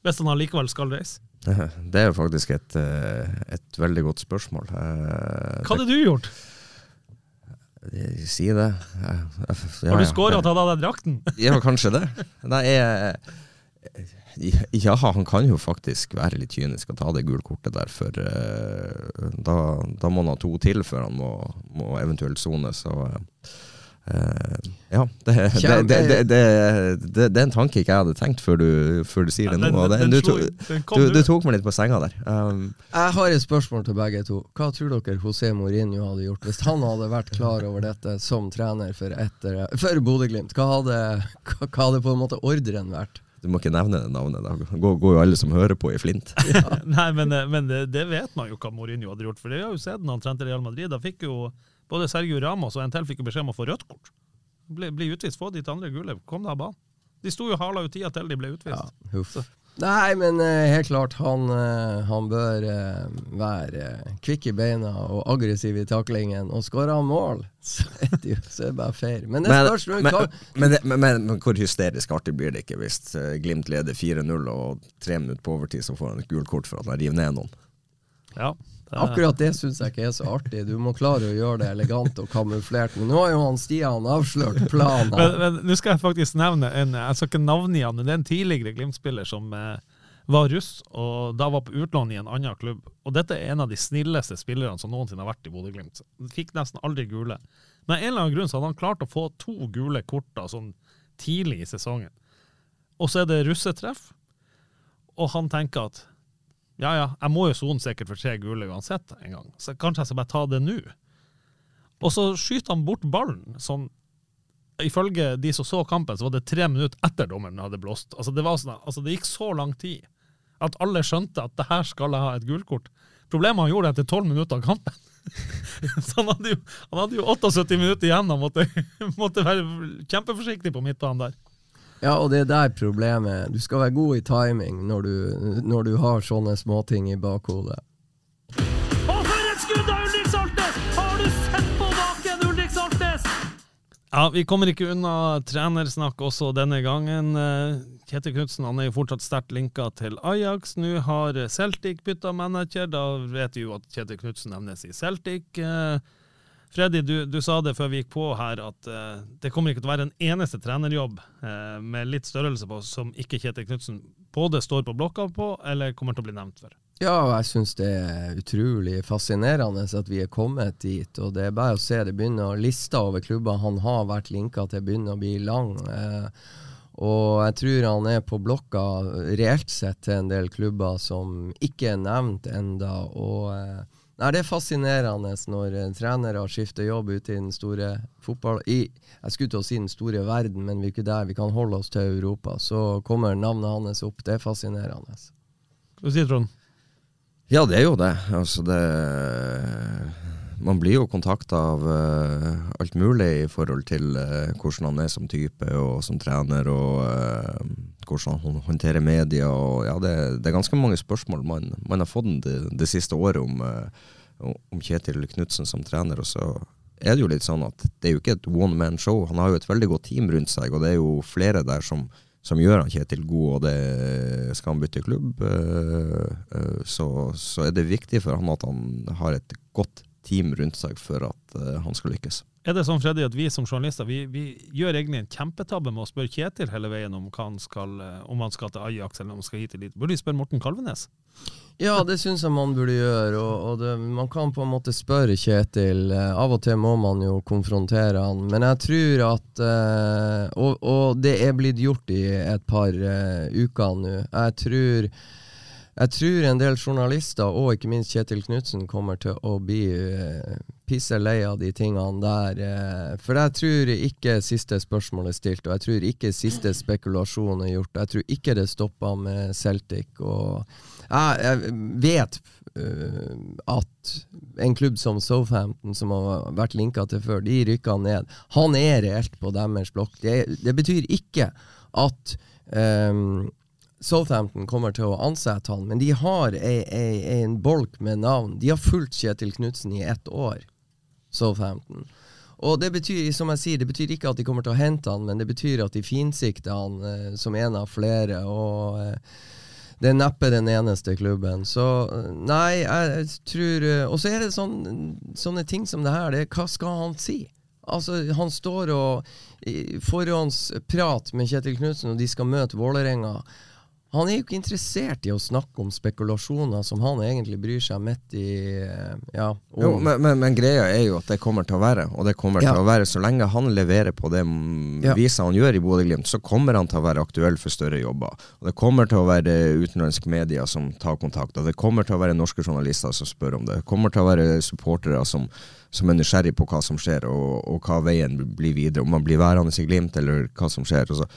Hvis han allikevel skal reise? Det er jo faktisk et, eh, et veldig godt spørsmål. Eh, Hva hadde du gjort? Si det. Ja, Har du skåra og tatt av deg drakten? ja, kanskje det. Nei, jeg, ja, han kan jo faktisk være litt kynisk og ta det gule kortet der, for uh, da, da, må han ha to til før han må, må eventuelt sone. Så uh, ja. Det, det, det, det, er en tanke ikke jeg hadde tenkt før du, før du sier det nå. Du, du, du, tok meg litt på senga der. Um, jeg har et spørsmål til begge to. Hva tror dere José Mourinho hadde gjort hvis han hadde vært klar over dette som trener for, etter, for Bodø-Glimt? Hva, hva, hva hadde på en måte ordren vært? Du må ikke nevne det navnet. Da går, går jo alle som hører på, i flint. Ja. Nei, men, eh, men det, det, vet man jo hva Mourinho hadde gjort. For det har jo sett når han trente Real Madrid. Da fikk jo både Sergio Ramos og en til fikk jo beskjed om å få rødt kort. Bli, bli utvist, få ditt andre gule. Kom deg av banen. De sto jo hala jo tida til de ble utvist. Ja, huff. Nei, men uh, helt klart, han, uh, han bør uh, være kvikk i beina og aggressiv i taklingen. Og skårer han mål, så er det jo så er det bare fair. Men, men, men, men, men, hvor hysterisk artig blir det ikke hvis Glimt leder 4-0 og tre minutter på overtid så får han et gult kort for at han river ned noen? Ja. Akkurat det syns jeg ikke er så artig. Du må klare å gjøre det elegant og kamuflert. Men nå har jo han Stian avslørt planen. men nå skal jeg faktisk nevne en Jeg skal ikke navngi han, men det er en tidligere Glimt-spiller som eh, var russ, og da var på utlån i en annen klubb. Og dette er en av de snilleste spillerne som noensinne har vært i Bodø-Glimt. Fikk nesten aldri gule. Men av en eller annen grunn så hadde han klart å få to gule kort sånn tidlig i sesongen. Og så er det russetreff, og han tenker at ja ja, jeg må jo sone sikkert for tre gule uansett en gang, så kanskje jeg skal bare ta det nå. Og så skyter han bort ballen sånn Ifølge de som så kampen, så var det tre minutter etter dommeren hadde blåst. Altså det, sånn, altså det, gikk så lang tid at alle skjønte at det her skal jeg ha et gulkort. Problemet han gjorde etter tolv minutter av kampen. så han hadde, jo, han hadde jo 78 minutter igjen og måtte, måtte være kjempeforsiktig på midtbanen der. Ja, og det er der problemet Du skal være god i timing når du, når du har sånne småting i bakhodet. Og for et skudd av Ulrik Saltnes! Har du sett på baken, Ulrik Saltnes? Ja, Vi kommer ikke unna trenersnakk også denne gangen. Eh, Kjetil Knutsen han er jo fortsatt sterkt linka til Ajax. Nå har Celtic bytta manager. Da vet vi jo at Kjetil Knutsen nevnes i Celtic. Eh, Freddy, du, du, sa det før vi gikk på her, at uh, det kommer ikke til å være en eneste trenerjobb uh, med litt størrelse på som ikke Kjetil Knutsen både står på blokka på, eller kommer til å bli nevnt for. Ja, jeg syns det er utrolig fascinerende at vi er kommet dit. og Det er bare å se det begynner lista over klubber han har vært linka til, begynner å bli lang. Eh, og jeg tror han er på blokka reelt sett til en del klubber som ikke er nevnt enda, og eh, Nei, Det er fascinerende når trenere skifter jobb ute i den store fotball... I, jeg skulle til å si den store verden, men vi er ikke der. Vi kan holde oss til Europa. Så kommer navnet hans opp. Det er fascinerende. Hva sier Trond? Ja, det er jo det. Altså, det Man blir jo kontakta av uh, alt mulig i forhold til uh, hvordan han er som type og som trener, og hvordan han håndterer media. Og, ja, det, det, er ganske mange spørsmål man, man har fått det, det siste året om, uh, om Kjetil Knutsen som trener. og så er det jo litt sånn at det er jo ikke et one man show. Han har jo et veldig godt team rundt seg, og det er jo flere der som, som gjør han Kjetil god, og det skal han bytte klubb, uh, uh, så, så, er det viktig for han at han har et godt team rundt seg for at han skal lykkes. Er det sånn, Freddy, at vi som journalister vi, vi gjør egentlig en kjempetabbe med å spørre Kjetil hele veien om, hva han skal, eh, om han skal til Ajax eller om han skal hit eller dit? Burde vi spørre Morten Kalvenes? Ja, det syns jeg man burde gjøre. Og, og det, man kan på en måte spørre Kjetil. Eh, av og til må man jo konfrontere han. Men jeg tror at eh, og, og, det er blitt gjort i et par eh, uker nå. Jeg tror jeg tror en del journalister, og ikke minst Kjetil Knutsen, kommer til å bli uh, pisse lei av de tingene der. Uh, for jeg tror ikke siste spørsmål er stilt, og jeg tror ikke siste spekulasjon er gjort. Jeg tror ikke det stoppa med Celtic. Og jeg, jeg vet uh, at en klubb som Southampton, som har vært linka til før, de rykka ned. Han er reelt på deres blokk. Det, det betyr ikke at um, Southampton kommer til å ansette han, men de har ei, ei, en bolk med navn. De har fulgt Kjetil Knutsen i ett år, Southampton. Og det betyr som jeg sier, det betyr ikke at de kommer til å hente han, men det betyr at de finsikter han eh, som en av flere. og... Eh, det er neppe den eneste klubben. Så eh, nei, jeg tror eh, Og så er det sånn, sånne ting som det her. Det, hva skal han si? Altså, Han står og forhåndsprat med Kjetil Knutsen, og de skal møte Vålerenga. Han er jo ikke interessert i å snakke om spekulasjoner som han egentlig bryr seg midt i eh, ja, jo, men, men, men, greia er jo at det kommer til å være, og det kommer ja. til å være så lenge han leverer på det ja. viset han gjør i Bodø-Glimt, så kommer han til å være aktuell for større jobber. Og Det kommer til å være utenlandske medier som tar kontakt, og det kommer til å være norske journalister som spør om det. Det kommer til å være supportere som, som er nysgjerrig på hva som skjer, og, og, hva veien blir videre. Om man blir værende i Glimt, eller hva som skjer. Altså,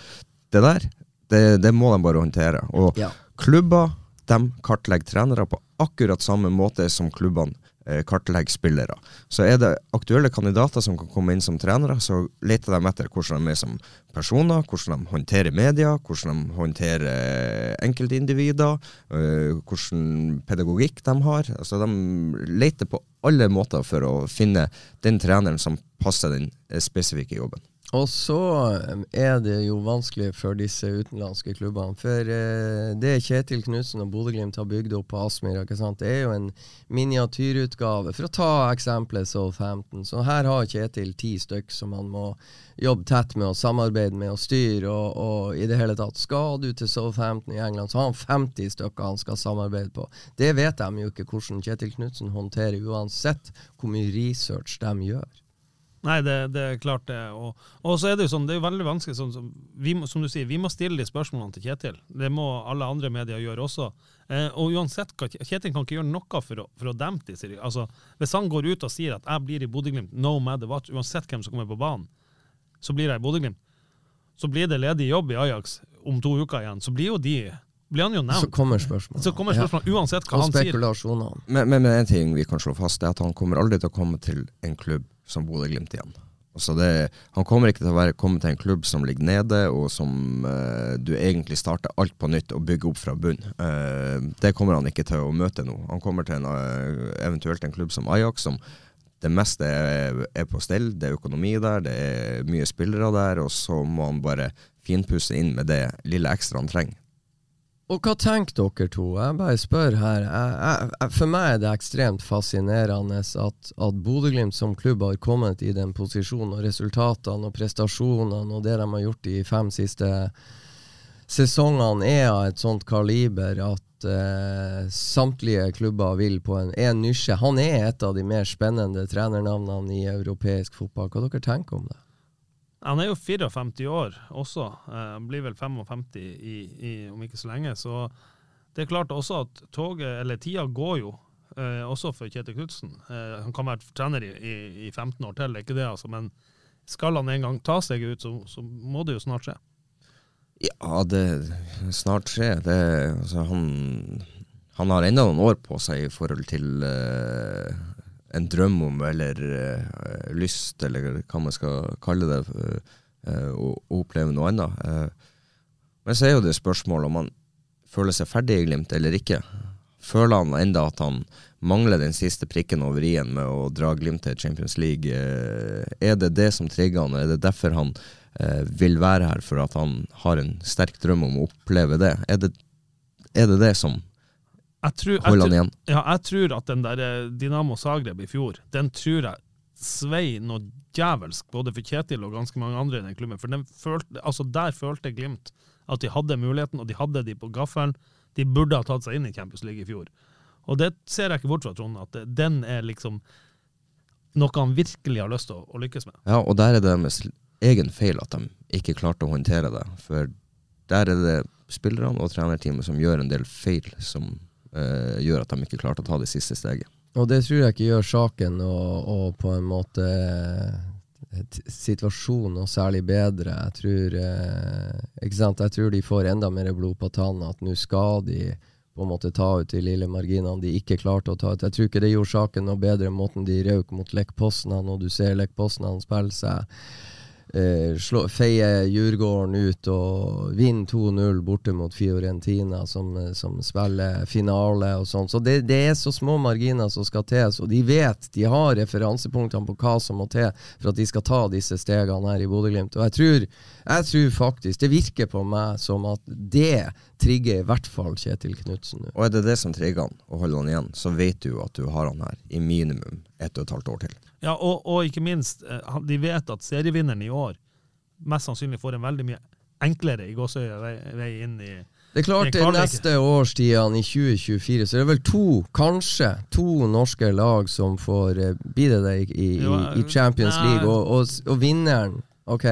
det der det, det, må de bare håndtere. Og ja. klubber de kartlegger trenere på akkurat samme måte som klubbene eh, kartlegger spillere. Så er det aktuelle kandidater som kan komme inn som trenere, så leter de etter hvordan de er som personer, hvordan de håndterer media, hvordan de håndterer eh, enkeltindivider, øh, hvordan pedagogikk de har. Altså De leter på alle måter for å finne den treneren som passer den eh, spesifikke jobben. Og så er det jo vanskelig for disse utenlandske klubbene. For eh, det Kjetil Knutsen og Bodø-Glimt har bygd opp på Aspmyra, det er jo en miniatyrutgave. For å ta eksempelet Southampton. Så her har Kjetil ti stykk som han må jobbe tett med og samarbeide med og styre. Og, og, i det hele tatt, skal du til Southampton i England, så har han 50 stykker han skal samarbeide på. Det vet de jo ikke hvordan Kjetil Knutsen håndterer, uansett hvor mye research de gjør. Nei, det, det, er klart det. Og, og, så er det jo sånn, det er jo veldig vanskelig, sånn, som, vi, som du sier, vi må stille de spørsmålene til Kjetil. Det må alle andre medier gjøre også. Eh, og uansett, Kjetil kan ikke gjøre noe for å, for å dempe disse. Altså, hvis han går ut og sier at 'jeg blir i Bodø-Glimt no matter what', uansett hvem som kommer på banen, så blir jeg i Bodø-Glimt. Så blir det ledig jobb i Ajax om to uker igjen. Så blir jo de blir han jo nevnt. Så kommer spørsmålet. Så kommer spørsmålet ja. Uansett hva han sier. Men, men, men en ting vi kan slå fast, er at han kommer aldri til å komme til en klubb som Bodø-Glimt igjen. Altså det, han kommer ikke til å være, komme til en klubb som ligger nede, og som uh, du egentlig starter alt på nytt og bygger opp fra bunn. Uh, det kommer han ikke til å møte nå. Han kommer til en, uh, eventuelt en klubb som Ajax, som det meste er, er på stell. Det er økonomi der, det er mye spillere der, og så må han bare finpusse inn med det lille ekstra han trenger. Og hva tenker dere to? Jeg bare spør her. Jeg, jeg, for meg er det ekstremt fascinerende at, at Bodø-Glimt som klubb har kommet i den posisjonen, og resultatene og prestasjonene og det de har gjort de fem siste sesongene, er av et sånt kaliber at eh, samtlige klubber vil på en, en nysje. Han er et av de mer spennende trenernavnene i europeisk fotball. Hva dere tenker om det? Han er jo 54 år også. Eh, han blir vel 55 i, i, om ikke så lenge. Så det er klart også at toget, eller tida går jo, eh, også for Kjetil Knutsen. Eh, han kan være trener i, i, i, 15 år til, det er ikke det, altså. Men skal han en gang ta seg ut, så, så må det jo snart skje. Ja, det snart skje. Det, altså, han, han har enda noen år på seg i forhold til uh, en drøm om, eller uh, lyst, eller hva man skal kalle det, uh, å, oppleve noe annet. Men så er jo det spørsmålet om han føler seg ferdig i Glimt eller ikke. Føler han enda at han mangler den siste prikken over i-en med å dra Glimt til Champions League? er det det som trigger han? Er det derfor han vil være her, for at han har en sterk drøm om å oppleve det? Er det er det, det som jeg tror, Hold han igjen. Ja, jeg tror at den der eh, Dinamo Zagreb i fjor, den tror jeg svei noe djevelsk, både for Kjetil og ganske mange andre i den klubben. For den følte, altså der følte Glimt at de hadde muligheten, og de hadde de på gaffelen. De burde ha tatt seg inn i Campus League i fjor. Og det ser jeg ikke bort fra, Trond, at den er liksom noe han virkelig har lyst til å, å lykkes med. Ja, og der er det deres egen feil at de ikke klarte å håndtere det. For der er det spillerne og trenerteamet som gjør en del feil som gjør at de ikke klarte å ta det siste steget. Og det tror jeg ikke gjør saken og, og på en måte eh, situasjonen noe særlig bedre. Jeg tror, eh, ikke sant? jeg tror de får enda mer blod på tann. At nå skal de på en måte ta ut de lille marginene de ikke klarte å ta ut. Jeg tror ikke det gjorde saken noe bedre måten de røk mot Lech Poznan, og du ser Lech Poznan spille seg eh, feie Djurgården ut og vinne 2-0 borte mot Fiorentina, som, eh, som spiller finale og sånn. Så det, det er så små marginer som skal til, så de vet, de har referansepunktene på hva som må til for at de skal ta disse stegene her i Bodø-Glimt. Og jeg tror, jeg tror faktisk, det virker på meg som at det trigger i hvert fall Kjetil Knutsen. Og er det det som trigger han og holder han igjen, så vet du at du har han her i minimum ett og et halvt år til. Ja, og, og ikke minst, eh, de vet at serievinneren i år mest sannsynlig får en veldig mye enklere i gåsøya vei, vei inn i Det er klart, Det neste årstidene i 2024, så det er vel to, kanskje to norske lag som får bidra Blir det det i, i, i Champions. League? Og, og, og vinneren, ok?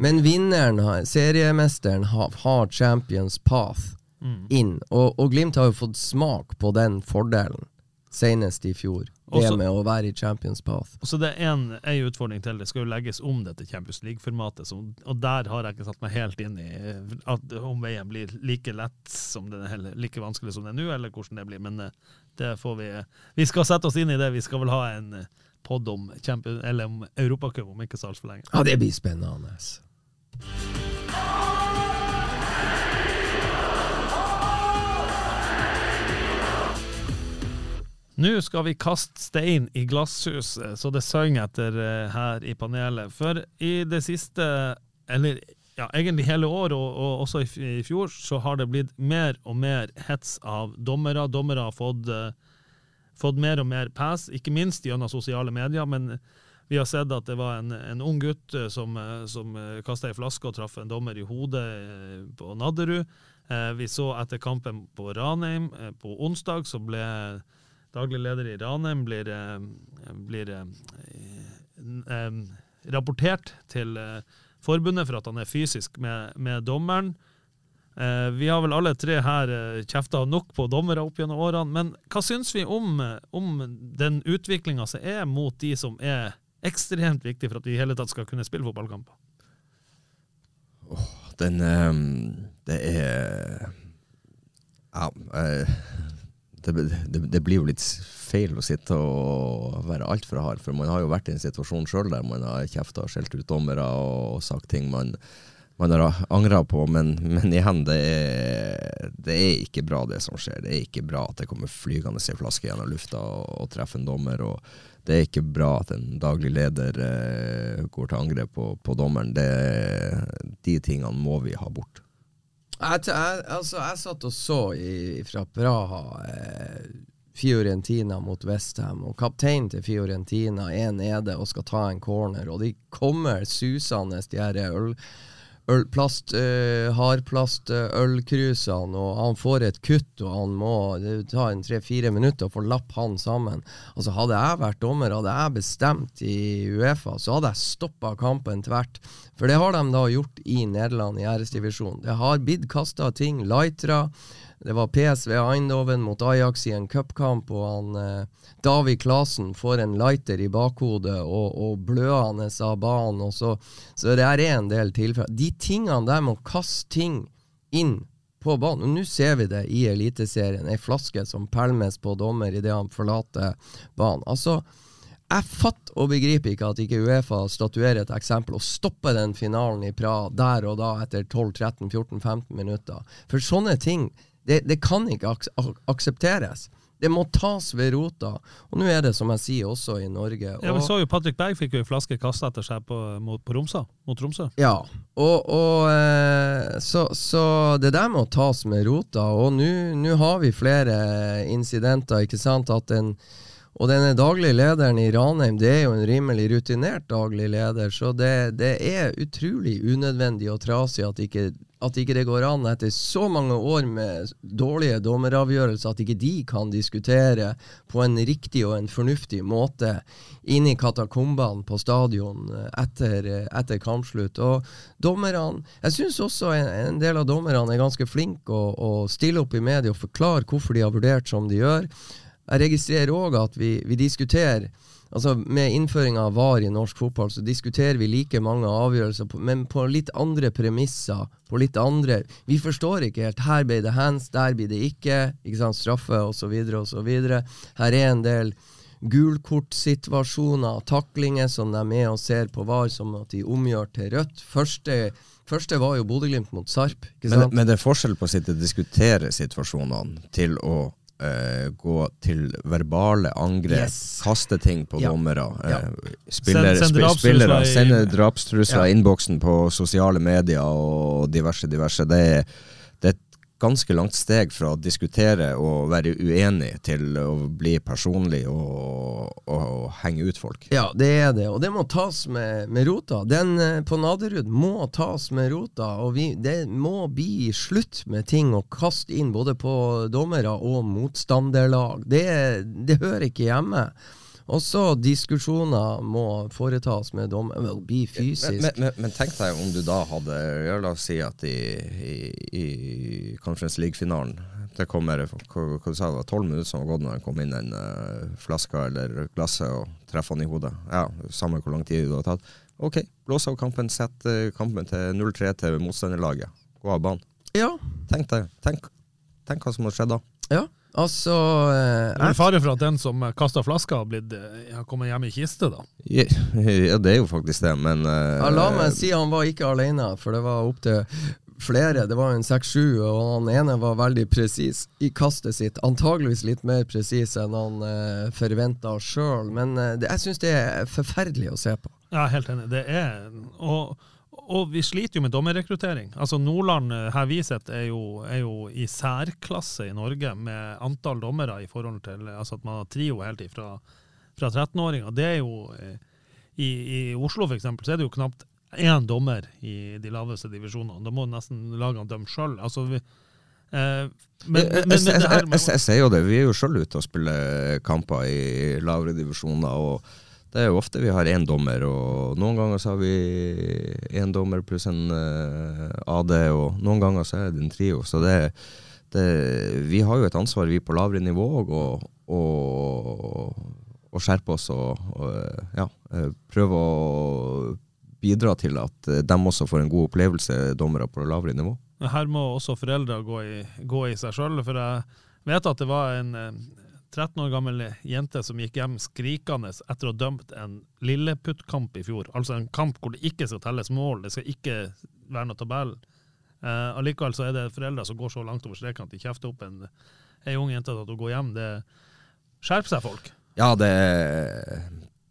Men vinneren, seriemesteren, har, har Champions Path Mm. inn. Og, og Glimt har jo fått smak på den fordelen senest i fjor. Det Også- med å være i Champions Path. Så det er en, en utfordring til. Det skal jo legges om dette Champions League-formatet, og der har jeg ikke satt meg helt inn i at, om veien blir like lett som den er, like vanskelig som det er nå, eller hvordan det blir. Men eh, det får vi Vi skal sette oss inn i det. Vi skal vel ha en eh, pod om, Champions, eller om Europacup om ikke så altfor lenge. Ja, det blir spennende. Nå skal vi kaste stein i glasshuset, så det synger etter eh, her i panelet. For i det siste, eller ja, egentlig hele året, og, og også i, fjor, så har det blitt mer og mer hets av dommere. Dommere har fått, uh, fått mer og mer pass, ikke minst gjennom sosiale medier. Men vi har sett at det var en, en ung gutt eh, som, som kasta ei flaske og traff en dommer i hodet på Nadderud. Uh, Vi så etter kampen på Ranheim uh, på onsdag, så ble daglig leder i Ranheim blir, eh, blir eh, eh, rapportert til forbundet for at han er fysisk med, med dommeren. Vi har vel alle tre her eh, kjefta nok på dommere opp gjennom årene, men hva syns vi om, om den utviklinga som er mot de som er ekstremt viktige for at vi i hele tatt skal kunne spille fotballkamper? Den um, Det er Ja. eh, det, det, det blir jo litt feil å sitte og være altfor hard, for man har jo vært i en situasjon sjøl der man har kjefta og skjelt ut dommere og sagt ting man, man har angra på, men, men igjen, det er, det er ikke bra det som skjer. Det er ikke bra at det kommer flygende ei flaske gjennom lufta og, og treffer en dommer. og det er ikke bra at en daglig leder eh, går til angrep på, på dommeren. Det, de tingene må vi ha bort. Jeg, jeg, altså, jeg satt og så i, fra Praha eh, Fiorentina mot Westham, og kapteinen til Fiorentina er nede og skal ta en corner, og de kommer susende, de her øl, øl, plast, uh, hardplast eh, og han får et kutt, og han må det ta en tre-fire minutter å få lapp han sammen. Altså Hadde jeg vært dommer, hadde jeg bestemt i Uefa, så hadde jeg stoppa kampen tvert. For det har de da gjort i Nederland, i æresdivisjonen. Det har blitt kasta ting. Leitra. Det var PSV Eindhoven mot Ajax i en cupkamp, og han eh, David Klasen får en lighter i bakhodet og, og bløende av banen. Og så, så det er en del tilfeller. De tingene der med å kaste ting inn på banen. Og nå ser vi det i Eliteserien. Ei flaske som pælmes på dommer idet han forlater banen. Altså, jeg fatter og begriper ikke at ikke Uefa statuerer et eksempel og stopper den finalen i Praha der og da etter 12-13-14-15 minutter. For sånne ting, det, det kan ikke ak aksepteres. Det må tas ved rota. Og nå er det, som jeg sier, også i Norge. Ja, Vi så jo Patrick Berg fikk jo ei flaske kasta etter seg på, mot, på Romsa, mot Tromsø. Ja, og, og eh, så, så det der må tas med rota. Og nå har vi flere incidenter, ikke sant. At en Og denne daglige lederen i Ranheim det er jo en rimelig rutinert daglig leder, så det, det er utrolig unødvendig og trasig at ikke, at ikke det går an etter så mange år med dårlige dommeravgjørelser at ikke de kan diskutere på en riktig og en fornuftig måte inni i katakombene på stadion etter, etter kampslutt. Og dommerne Jeg syns også en, en, del av dommerne er ganske flinke å, å stille opp i media og forklare hvorfor de har vurdert som de gjør. Jeg registrerer òg at vi, vi, diskuterer altså Med innføringa av VAR i norsk fotball, så diskuterer vi like mange avgjørelser, men på litt andre premisser. På litt andre Vi forstår ikke helt. Her ble det hands, der blir det ikke. ikke sant, Straffe osv. osv. Her er en del gulkortsituasjoner, taklinger som de er med og ser på VAR, som at de omgjør til rødt. Første Første var jo Bodø-Glimt mot Sarp. Men, men, det er forskjell på å sitte og diskutere situasjonene til å uh, gå til verbale angrep, yes. kaste ting på ja. dommere. Ja. Uh, spiller, send, send spillere sende drapstrusler i innboksen på sosiale medier og diverse, diverse. Det er ganske langt steg fra å diskutere og være uenig til å bli personlig og, og, og henge ut folk. Ja, det er det, og det må tas med, med rota. Den eh, på Naderud må tas med rota, og vi, det må bli slutt med ting å kaste inn både på dommere og motstanderlag. Det, det hører ikke hjemme. Også diskusjoner må foretas med dommer. Well, bli fysisk. Men, men, men, tenk deg om du da hadde ja, La oss si at i, i, i Conference League-finalen det kommer hva, hva du sa, det var tolv minutter som var gått når han kom inn en uh, flaske eller glasset og treffer han i hodet. Ja, Samme hvor lang tid det har tatt. OK, blås av kampen, sett uh, kampen til 0-3 til motstanderlaget. Gå av banen. Ja. Tenk deg, tenk, tenk hva som har skjedd da. Ja. Altså eh, Det er fare for at den som kasta flaska, har, blitt, eh, har kommet hjem i kiste, da? Ja, det er jo faktisk det, men uh, ja, La meg si han var ikke alene, for det var opptil flere. Det var en seks-sju, og han ene var veldig presis i kastet sitt. Antageligvis litt mer presis enn han uh, forventa sjøl, men uh, det, jeg syns det er forferdelig å se på. Ja, helt enig. Det er og og vi sliter jo med dommerrekruttering. Altså Nordland eh, her vi sitter, er, er, jo i særklasse i Norge med antall dommere i forhold til altså at man har trio helt ifra fra 13-åringer. Det er jo eh, i, i Oslo eksempel, så er det jo knapt én dommer i de laveste divisjonene. Da må nesten lagene dømme sjøl. Altså, vi, eh, men, men, jeg, ser jo det. Vi er jo sjøl ute og spiller kamper i lavere divisjoner. og det er jo ofte vi har én dommer, og noen ganger så har vi én dommer pluss en eh, AD, og noen ganger så er det en trio. Så det, det, vi har jo et ansvar, vi på lavere nivå, og skjerpe oss og, og ja, eh, prøve å bidra til at de også får en god opplevelse, dommere på lavere nivå. Her må også foreldre gå i, gå i seg sjøl, for jeg vet at det var en 13 år gammel jente som gikk hjem skrikende etter å ha dømt en lilleputtkamp i fjor. Altså en kamp hvor det ikke skal telles mål, det skal ikke være noe tabell. Eh, allikevel så er det foreldre som går så langt over streken at de kjefter opp en, en ung jente til å gå hjem. Det skjerper seg, folk! Ja, det,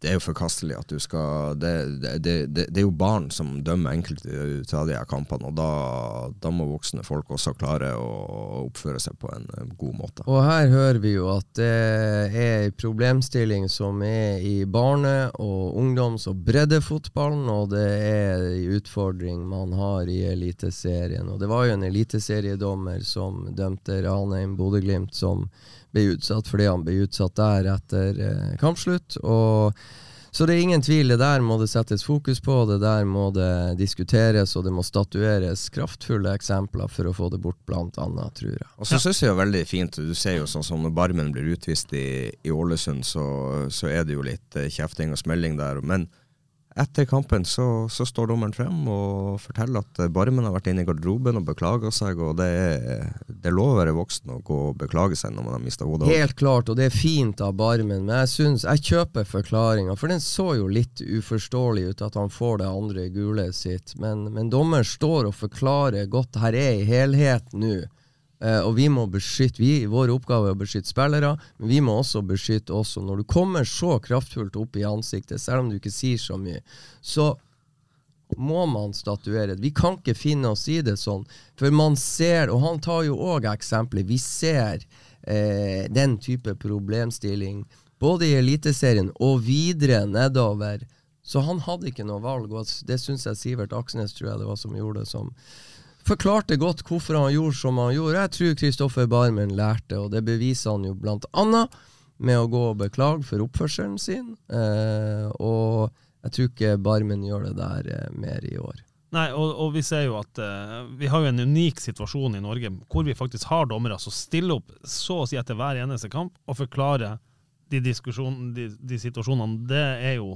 det er jo forkastelig at du skal det, det, det, det, er jo barn som dømmer enkelte av de her kampene, og da, da, må voksne folk også klare å oppføre seg på en god måte. Og her hører vi jo at det er en problemstilling som er i barne- og ungdoms- og breddefotballen, og det er en utfordring man har i Eliteserien. Og det var jo en eliteseriedommer som dømte Ranheim Bodø-Glimt som ble utsatt fordi han blir utsatt der etter eh, kampslutt. og så det er ingen tvil, det der må det settes fokus på, det der må det diskuteres, og det må statueres kraftfulle eksempler for å få det bort, blant annet, tror jeg. Og så syns jeg er veldig fint, du ser jo sånn som når Barmen blir utvist i, i Ålesund, så, så, er det jo litt eh, kjefting og smelling der. men etter kampen så, så, står dommeren frem og forteller at Barmen har vært inne i garderoben og beklaga seg, og det er, det er, å være voksen og gå og beklage seg når man har mista hodet. Helt klart, og det er fint av Barmen, men jeg synes, jeg kjøper forklaringa, for den så jo litt uforståelig ut at han får det andre gule sitt, men, men dommeren står og forklarer godt, her er i helhet nå. Uh, og vi må beskytte vi, Vår oppgave er å beskytte spillere, men vi må også beskytte oss. Og når du kommer så kraftfullt opp i ansiktet, selv om du ikke sier så mye, så må man statuere. Vi kan ikke finne oss i det sånn. For man ser, og han tar jo òg eksempler, vi ser uh, den type problemstilling både i Eliteserien og videre nedover. Så han hadde ikke noe valg, og det syns jeg Sivert Aksnes tror jeg det var som gjorde det, som forklarte godt hvorfor han gjorde som han gjorde. Jeg tror Kristoffer Barmen lærte, og det beviser han jo blant annet med å gå og beklage for oppførselen sin. Eh, og jeg tror ikke Barmen gjør det der eh, mer i år. Nei, og, og, vi ser jo at eh, vi har jo en unik situasjon i Norge hvor vi faktisk har dommere som stiller opp så å si etter hver eneste kamp og forklarer de, de, de situasjonene. Det er jo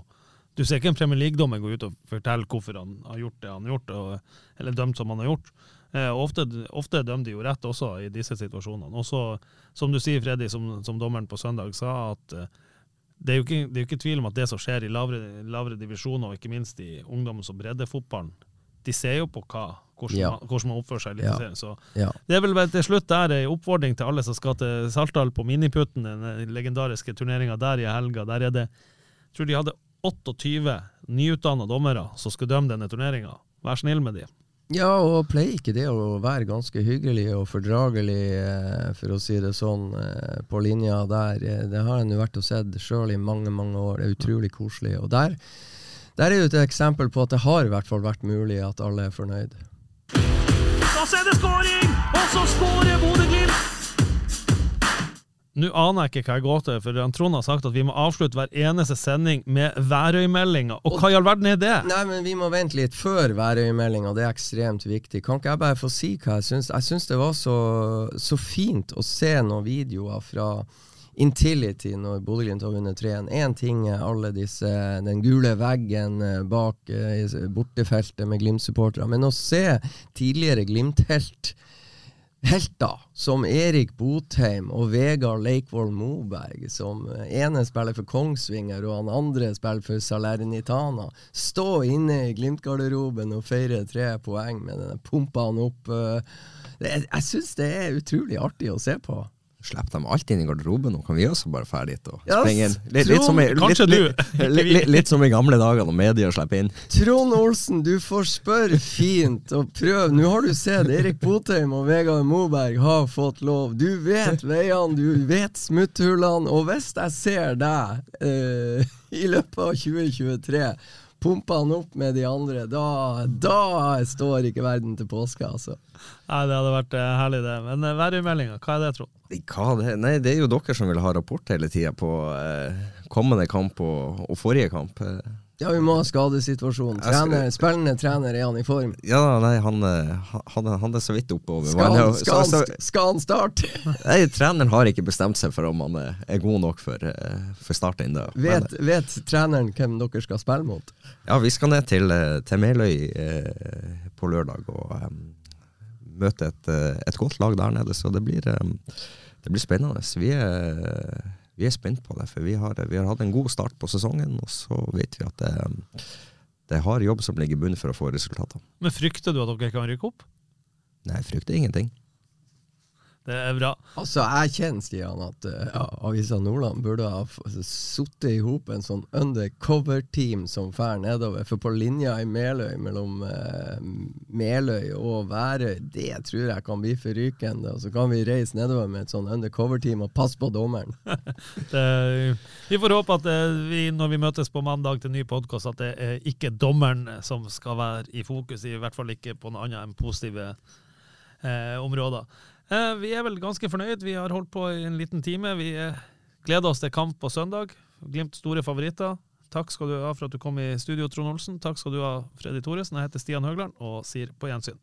Du ser ikke en Premier League-dommer gå ut og fortelle hvorfor han har gjort det han har gjort, og, eller dømt som han har gjort. Uh, ofte, ofte dømmer de jo rett også i disse situasjonene. Og så, som du sier, Freddy, som, som dommeren på søndag sa, at uh, det er, ikke, det er jo ikke tvil om at det som skjer i lavere, lavere divisjoner, og ikke minst i ungdoms- og breddefotballen, de ser jo på hva, hvordan, ja. man, hvordan man oppfører seg i Eliteserien. Ja. Så ja. det er vel til slutt der en oppfordring til alle som skal til Saltdal på Miniputten, den legendariske turneringa der i helga. Der er det Jeg tror de hadde 28 nyutdanna dommere som skulle dømme denne turneringa. Vær snill med de. Ja, og pleier ikke det å være ganske hyggelig og fordragelig, eh, for å si det sånn, eh, på linja der. Eh, det har en jo vært og sett sjøl i mange, mange år. Det er utrolig koselig. Og der der er jo et eksempel på at det har i hvert fall vært mulig at alle er fornøyd. Da ser det skåring, og så skårer Bodø-Glimt! Nå aner jeg ikke hva jeg går til, for Trond har sagt at vi må avslutte hver eneste sending med Værøy-meldinga. Og hva i all verden er det? Nei, men Vi må vente litt før værøymeldinga, det er ekstremt viktig. Kan ikke jeg bare få si hva jeg syns? Jeg syns det var så, så fint å se noen videoer fra Intility når Bodø-Glimt har vunnet 3-1. Én ting er alle disse, den gule veggen eh, bak eh, bortefeltet med Glimt-supportere, men å se tidligere Glimt-helt helter som Erik Botheim og Vegard Leikvoll Moberg, som eh, ene spiller for Kongsvinger og han andre spiller for Salernitana, stå inne i Glimt-garderoben og feire tre poeng med den pumpa han opp. Jeg syns det er utrolig artig å se på. Slipp dem alt inn i garderoben, nå kan vi også bare dra dit og springe inn. Litt, litt, som i, litt, litt, som i gamle dager når media slipper inn. Trond Olsen, du får spørre fint og prøve. Nå har du sett Erik Botheim og Vegard Moberg har fått lov. Du vet veiene, du vet smutthullene, og hvis jeg ser deg uh, i løpet av 2023 pumpa han opp med de andre, da, da står ikke verden til påske, altså. Nei, det hadde vært uh, herlig, det. Men uh, værmeldinga, hva er det, Trond? Hva det? Nei, det er jo dere som vil ha rapport hele tida på eh, kommende kamp og, og forrige kamp. Ja, vi må ha skadesituasjonen. Trener, spillende trener, er han i form? Ja, nei, han, han, han er så vidt oppover. Skal han, skal han, skal han starte? nei, treneren har ikke bestemt seg for om han er god nok for, for start ennå. Vet, vet, treneren hvem dere skal spille mot? Ja, vi skal ned til, til Meløy eh, på lørdag og um, møte et, et, godt lag der nede, så det blir, um, det blir spennende. Vi er vi er spent på det, for vi har, vi har, hatt en god start på sesongen, og så vet vi at det, det hard jobb som ligger i bunnen for å få resultater. Men frykter du at dere kan rykke opp? Nei, jeg frykter ingenting. Det er bra. Altså, Jeg kjenner Stian, at uh, ja, Avisa Nordland burde ha sittet i hop en sånn undercover-team som fær nedover. For på linja i Meløy mellom uh, Meløy og Værøy, det tror jeg kan bli forrykende. Og så kan vi reise nedover med et sånn undercover-team og passe på dommeren. det, vi får håpe at uh, vi, når vi møtes på mandag til ny podkast, at det er ikke dommeren som skal være i fokus, i hvert fall ikke på noe annet enn positive områder. Eh, vi er vel ganske fornøyd. Vi har holdt på i en liten time. Vi eh, gleder oss til kamp på søndag. Glimt store favoritter. Takk skal du ha for at du kom i studio, Trond Olsen. Takk skal du ha, Freddy Thoresen. Jeg heter Stian Høgland og sier på gjensyn.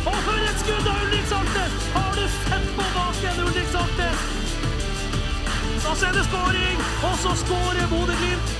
Og for et skudd av Ulrik Saltnes! Har du sett på baken, Ulrik Saltnes? Da ser det skåring, og så skårer Bodø-Glimt!